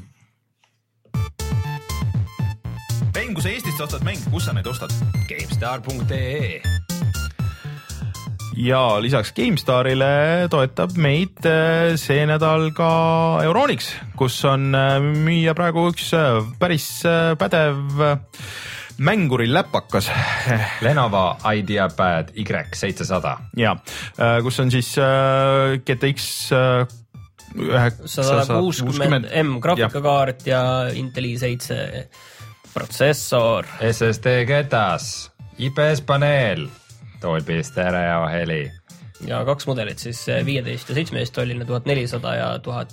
B: mäng, kui sa Eestist ostad mänge, kus sa neid ostad?
C: GameStar.ee
B: ja lisaks GameStarile toetab meid äh, see nädal ka Euronix, kus on äh, müüa praegu üks äh, päris pädev mänguri läpakas.
C: Lenovo *laughs* IdeaPad Y700.
B: ja, kus on siis GTX
E: üheksasada kuuskümmend M graafikakaart ja Inteli seitse protsessor.
C: SSD ketas, IPS paneel Toi pistää ja heli.
E: Ja kaks mudelit siis viieteist ja seitsmeteist tolline tuhat nelisada ja tuhat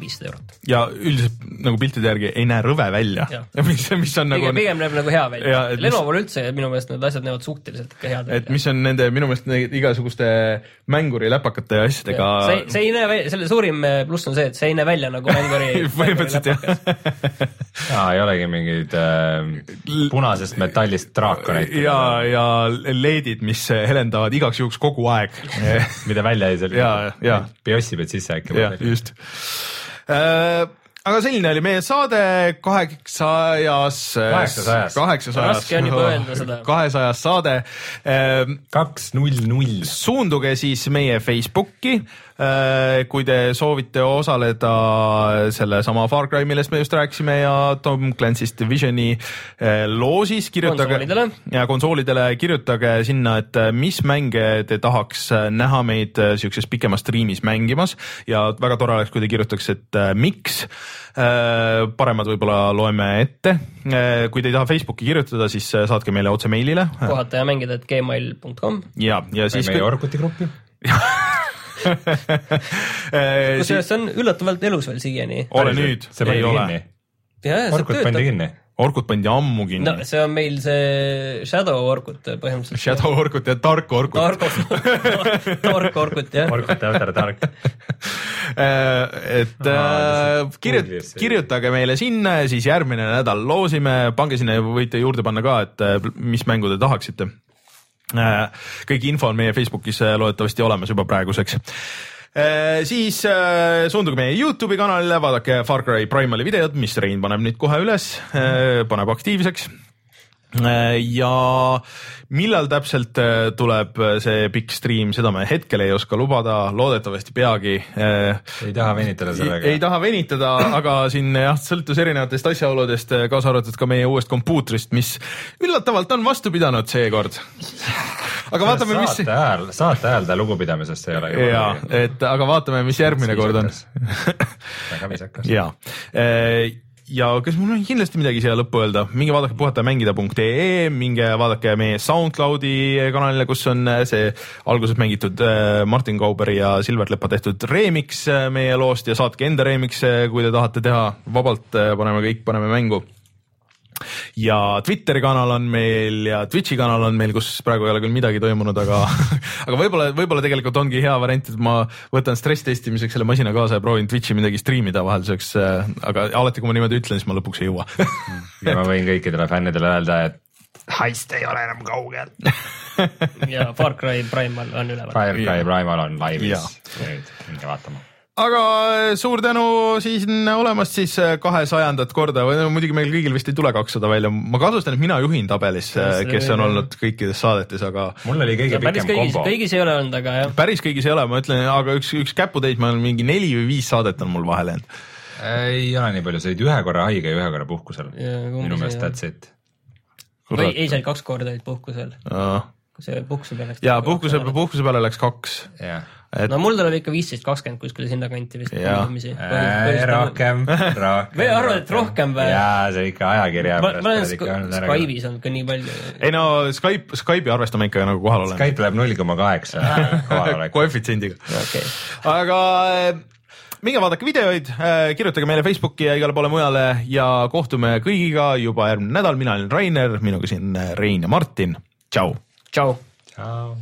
E: viissada eurot.
B: ja üldiselt nagu piltide järgi ei näe rõve välja. *laughs* mis, mis on nagu.
E: pigem näeb nagu hea välja. Lenovol üldse minu meelest need asjad näevad suhteliselt ikka head
B: välja. et mis on nende minu meelest neid igasuguste mänguri läpakate ja asjadega.
E: see, see ei näe välja, selle suurim pluss on see, et see ei näe välja nagu mänguri *laughs*
B: põhimõtteliselt jah. *laughs*
C: aa, ei olegi mingeid äh, punasest metallist draakoneid.
B: ja, ja LED-id, mis helendavad igaks juhuks kogu aeg *laughs*
C: mida välja ei
B: saa.
C: BIOS-i pead sisse äkki.
B: jah, just äh, aga selline oli meie saade kaheksajas.
C: kaheksasajas.
B: kaheksasajas.
E: raske on juba öelda seda. *laughs*
B: kahesajas saade.
C: kaks null null.
B: suunduge siis meie Facebooki kui te soovite osaleda sellesama Far Cry, millest me just rääkisime ja Tom Clancy's Divisioni loosis, kirjutage ja konsoolidele kirjutage sinna, et mis mänge te tahaks näha meid siukses pikemas striimis mängimas ja väga tore oleks, kui te kirjutaks, et miks paremad võib-olla loeme ette. kui te ei taha Facebooki kirjutada, siis saatke meile otse meilile.
E: puhata ja mängida, et gmail.com.
B: ja, ja siis.
C: meie Orkuti gruppi *laughs*
E: kusjuures see on üllatavalt elus veel siiani.
B: ole nüüd, ei ole.
C: Orkut pandi kinni
B: Orkut pandi ammu kinni.
E: no see on meil see Shadow Orkut põhimõtteliselt.
B: Shadow Orkut ja Dark Orkut.
E: Dark, *laughs* Dark Orkut jah.
C: Orkut after dark *laughs*
B: et äh, kirjut-, kirjutage meile sinna ja siis järgmine nädal loosime, pange sinna, võite juurde panna ka, et äh, mis mängu te tahaksite äh, kõik info on meie Facebookis loodetavasti olemas juba praeguseks. Äh, siis äh, suunduge meie Youtube'i kanalile, vaadake Far Cry Primali videot, mis Rein paneb nüüd kohe üles, äh, paneb aktiivseks ja millal täpselt tuleb see pikk stream, seda me hetkel ei oska lubada, loodetavasti peagi.
C: ei taha venitada sellega?
B: ei taha venitada, aga siin jah, sõltus erinevatest asjaoludest, kaasa arvatud ka meie uuest kompuutrist, mis üllatavalt on vastu pidanud seekord aga vaatame, mis.
C: saate ajal, saate ajal ta lugupidamisest ei ole.
B: ja, et aga vaatame, mis järgmine kord on.
C: väga viisakas.
B: ja ja kas mul on kindlasti midagi siia lõppu öelda, minge vaadake puhatamängida.ee, minge vaadake meie SoundCloudi kanalile, kus on see alguses mängitud äh, Martin Kauberi ja Silver Lepa tehtud remix äh, meie loost ja saatke enda remix'e, kui te tahate teha, vabalt äh, paneme kõik, paneme mängu ja Twitteri kanal on meil ja Twitch'i kanal on meil, kus praegu ei ole küll midagi toimunud, aga *laughs* aga võib-olla, võib-olla tegelikult ongi hea variant, et ma võtan stress testimiseks selle masina kaasa ja proovin Twitch'i midagi striimida vahelduseks, äh, aga alati, kui ma niimoodi ütlen, siis ma lõpuks ei jõua. *laughs*
C: Ja ma võin kõikidele fännidele öelda, et heist ei ole enam kaugel. *laughs*
E: Ja Far Cry Primal on üleval.
C: Far Cry Primal on laivis, minge vaatama
B: aga äh, suur tänu siin olemast siis äh, kahesajandat korda või no muidugi meil kõigil vist ei tule kakssada välja, ma kahtlustan, et mina juhin tabelis, äh, kes on olnud kõikides saadetes, aga.
C: mul oli kõige pikem
E: kombo. kõigis ei ole olnud, aga jah.
B: päris kõigis ei ole, ma ütlen, aga üks, üks käputäis, ma olen mingi neli või viis saadet on mul vahele jäänud.
C: ei ole nii palju, sa olid ühe korra haige ja ühe korra puhkusel. minu meelest that's it.
E: või ei, sa olid kaks korda olid puhkusel. see puhkuse peale läks.
B: jaa, puhkuse, puhkuse peale läks kaks.
C: jah
E: et.... no mul tuleb ikka viisteist, kakskümmend kuskile sinnakanti vist.
C: rohkem, *laughs* rohkem.
E: või arvad, et rohkem või?
C: jaa, see ikka ajakirja
E: pärast. ma olen Skype'is olnud ka nii palju.
B: ei no Skype, Skype'i arvestame ikka nagu kohal olema.
C: Skype läheb null koma kaheksa *laughs*
B: koefitsiendiga
E: okay..
B: aga eh, minge vaadake videoid, eh, kirjutage meile Facebooki ja igale poole mujale ja kohtume kõigiga juba järgmine nädal, mina olen Rainer, minuga siin Rein ja Martin, tšau.
E: tšau.
C: tšau.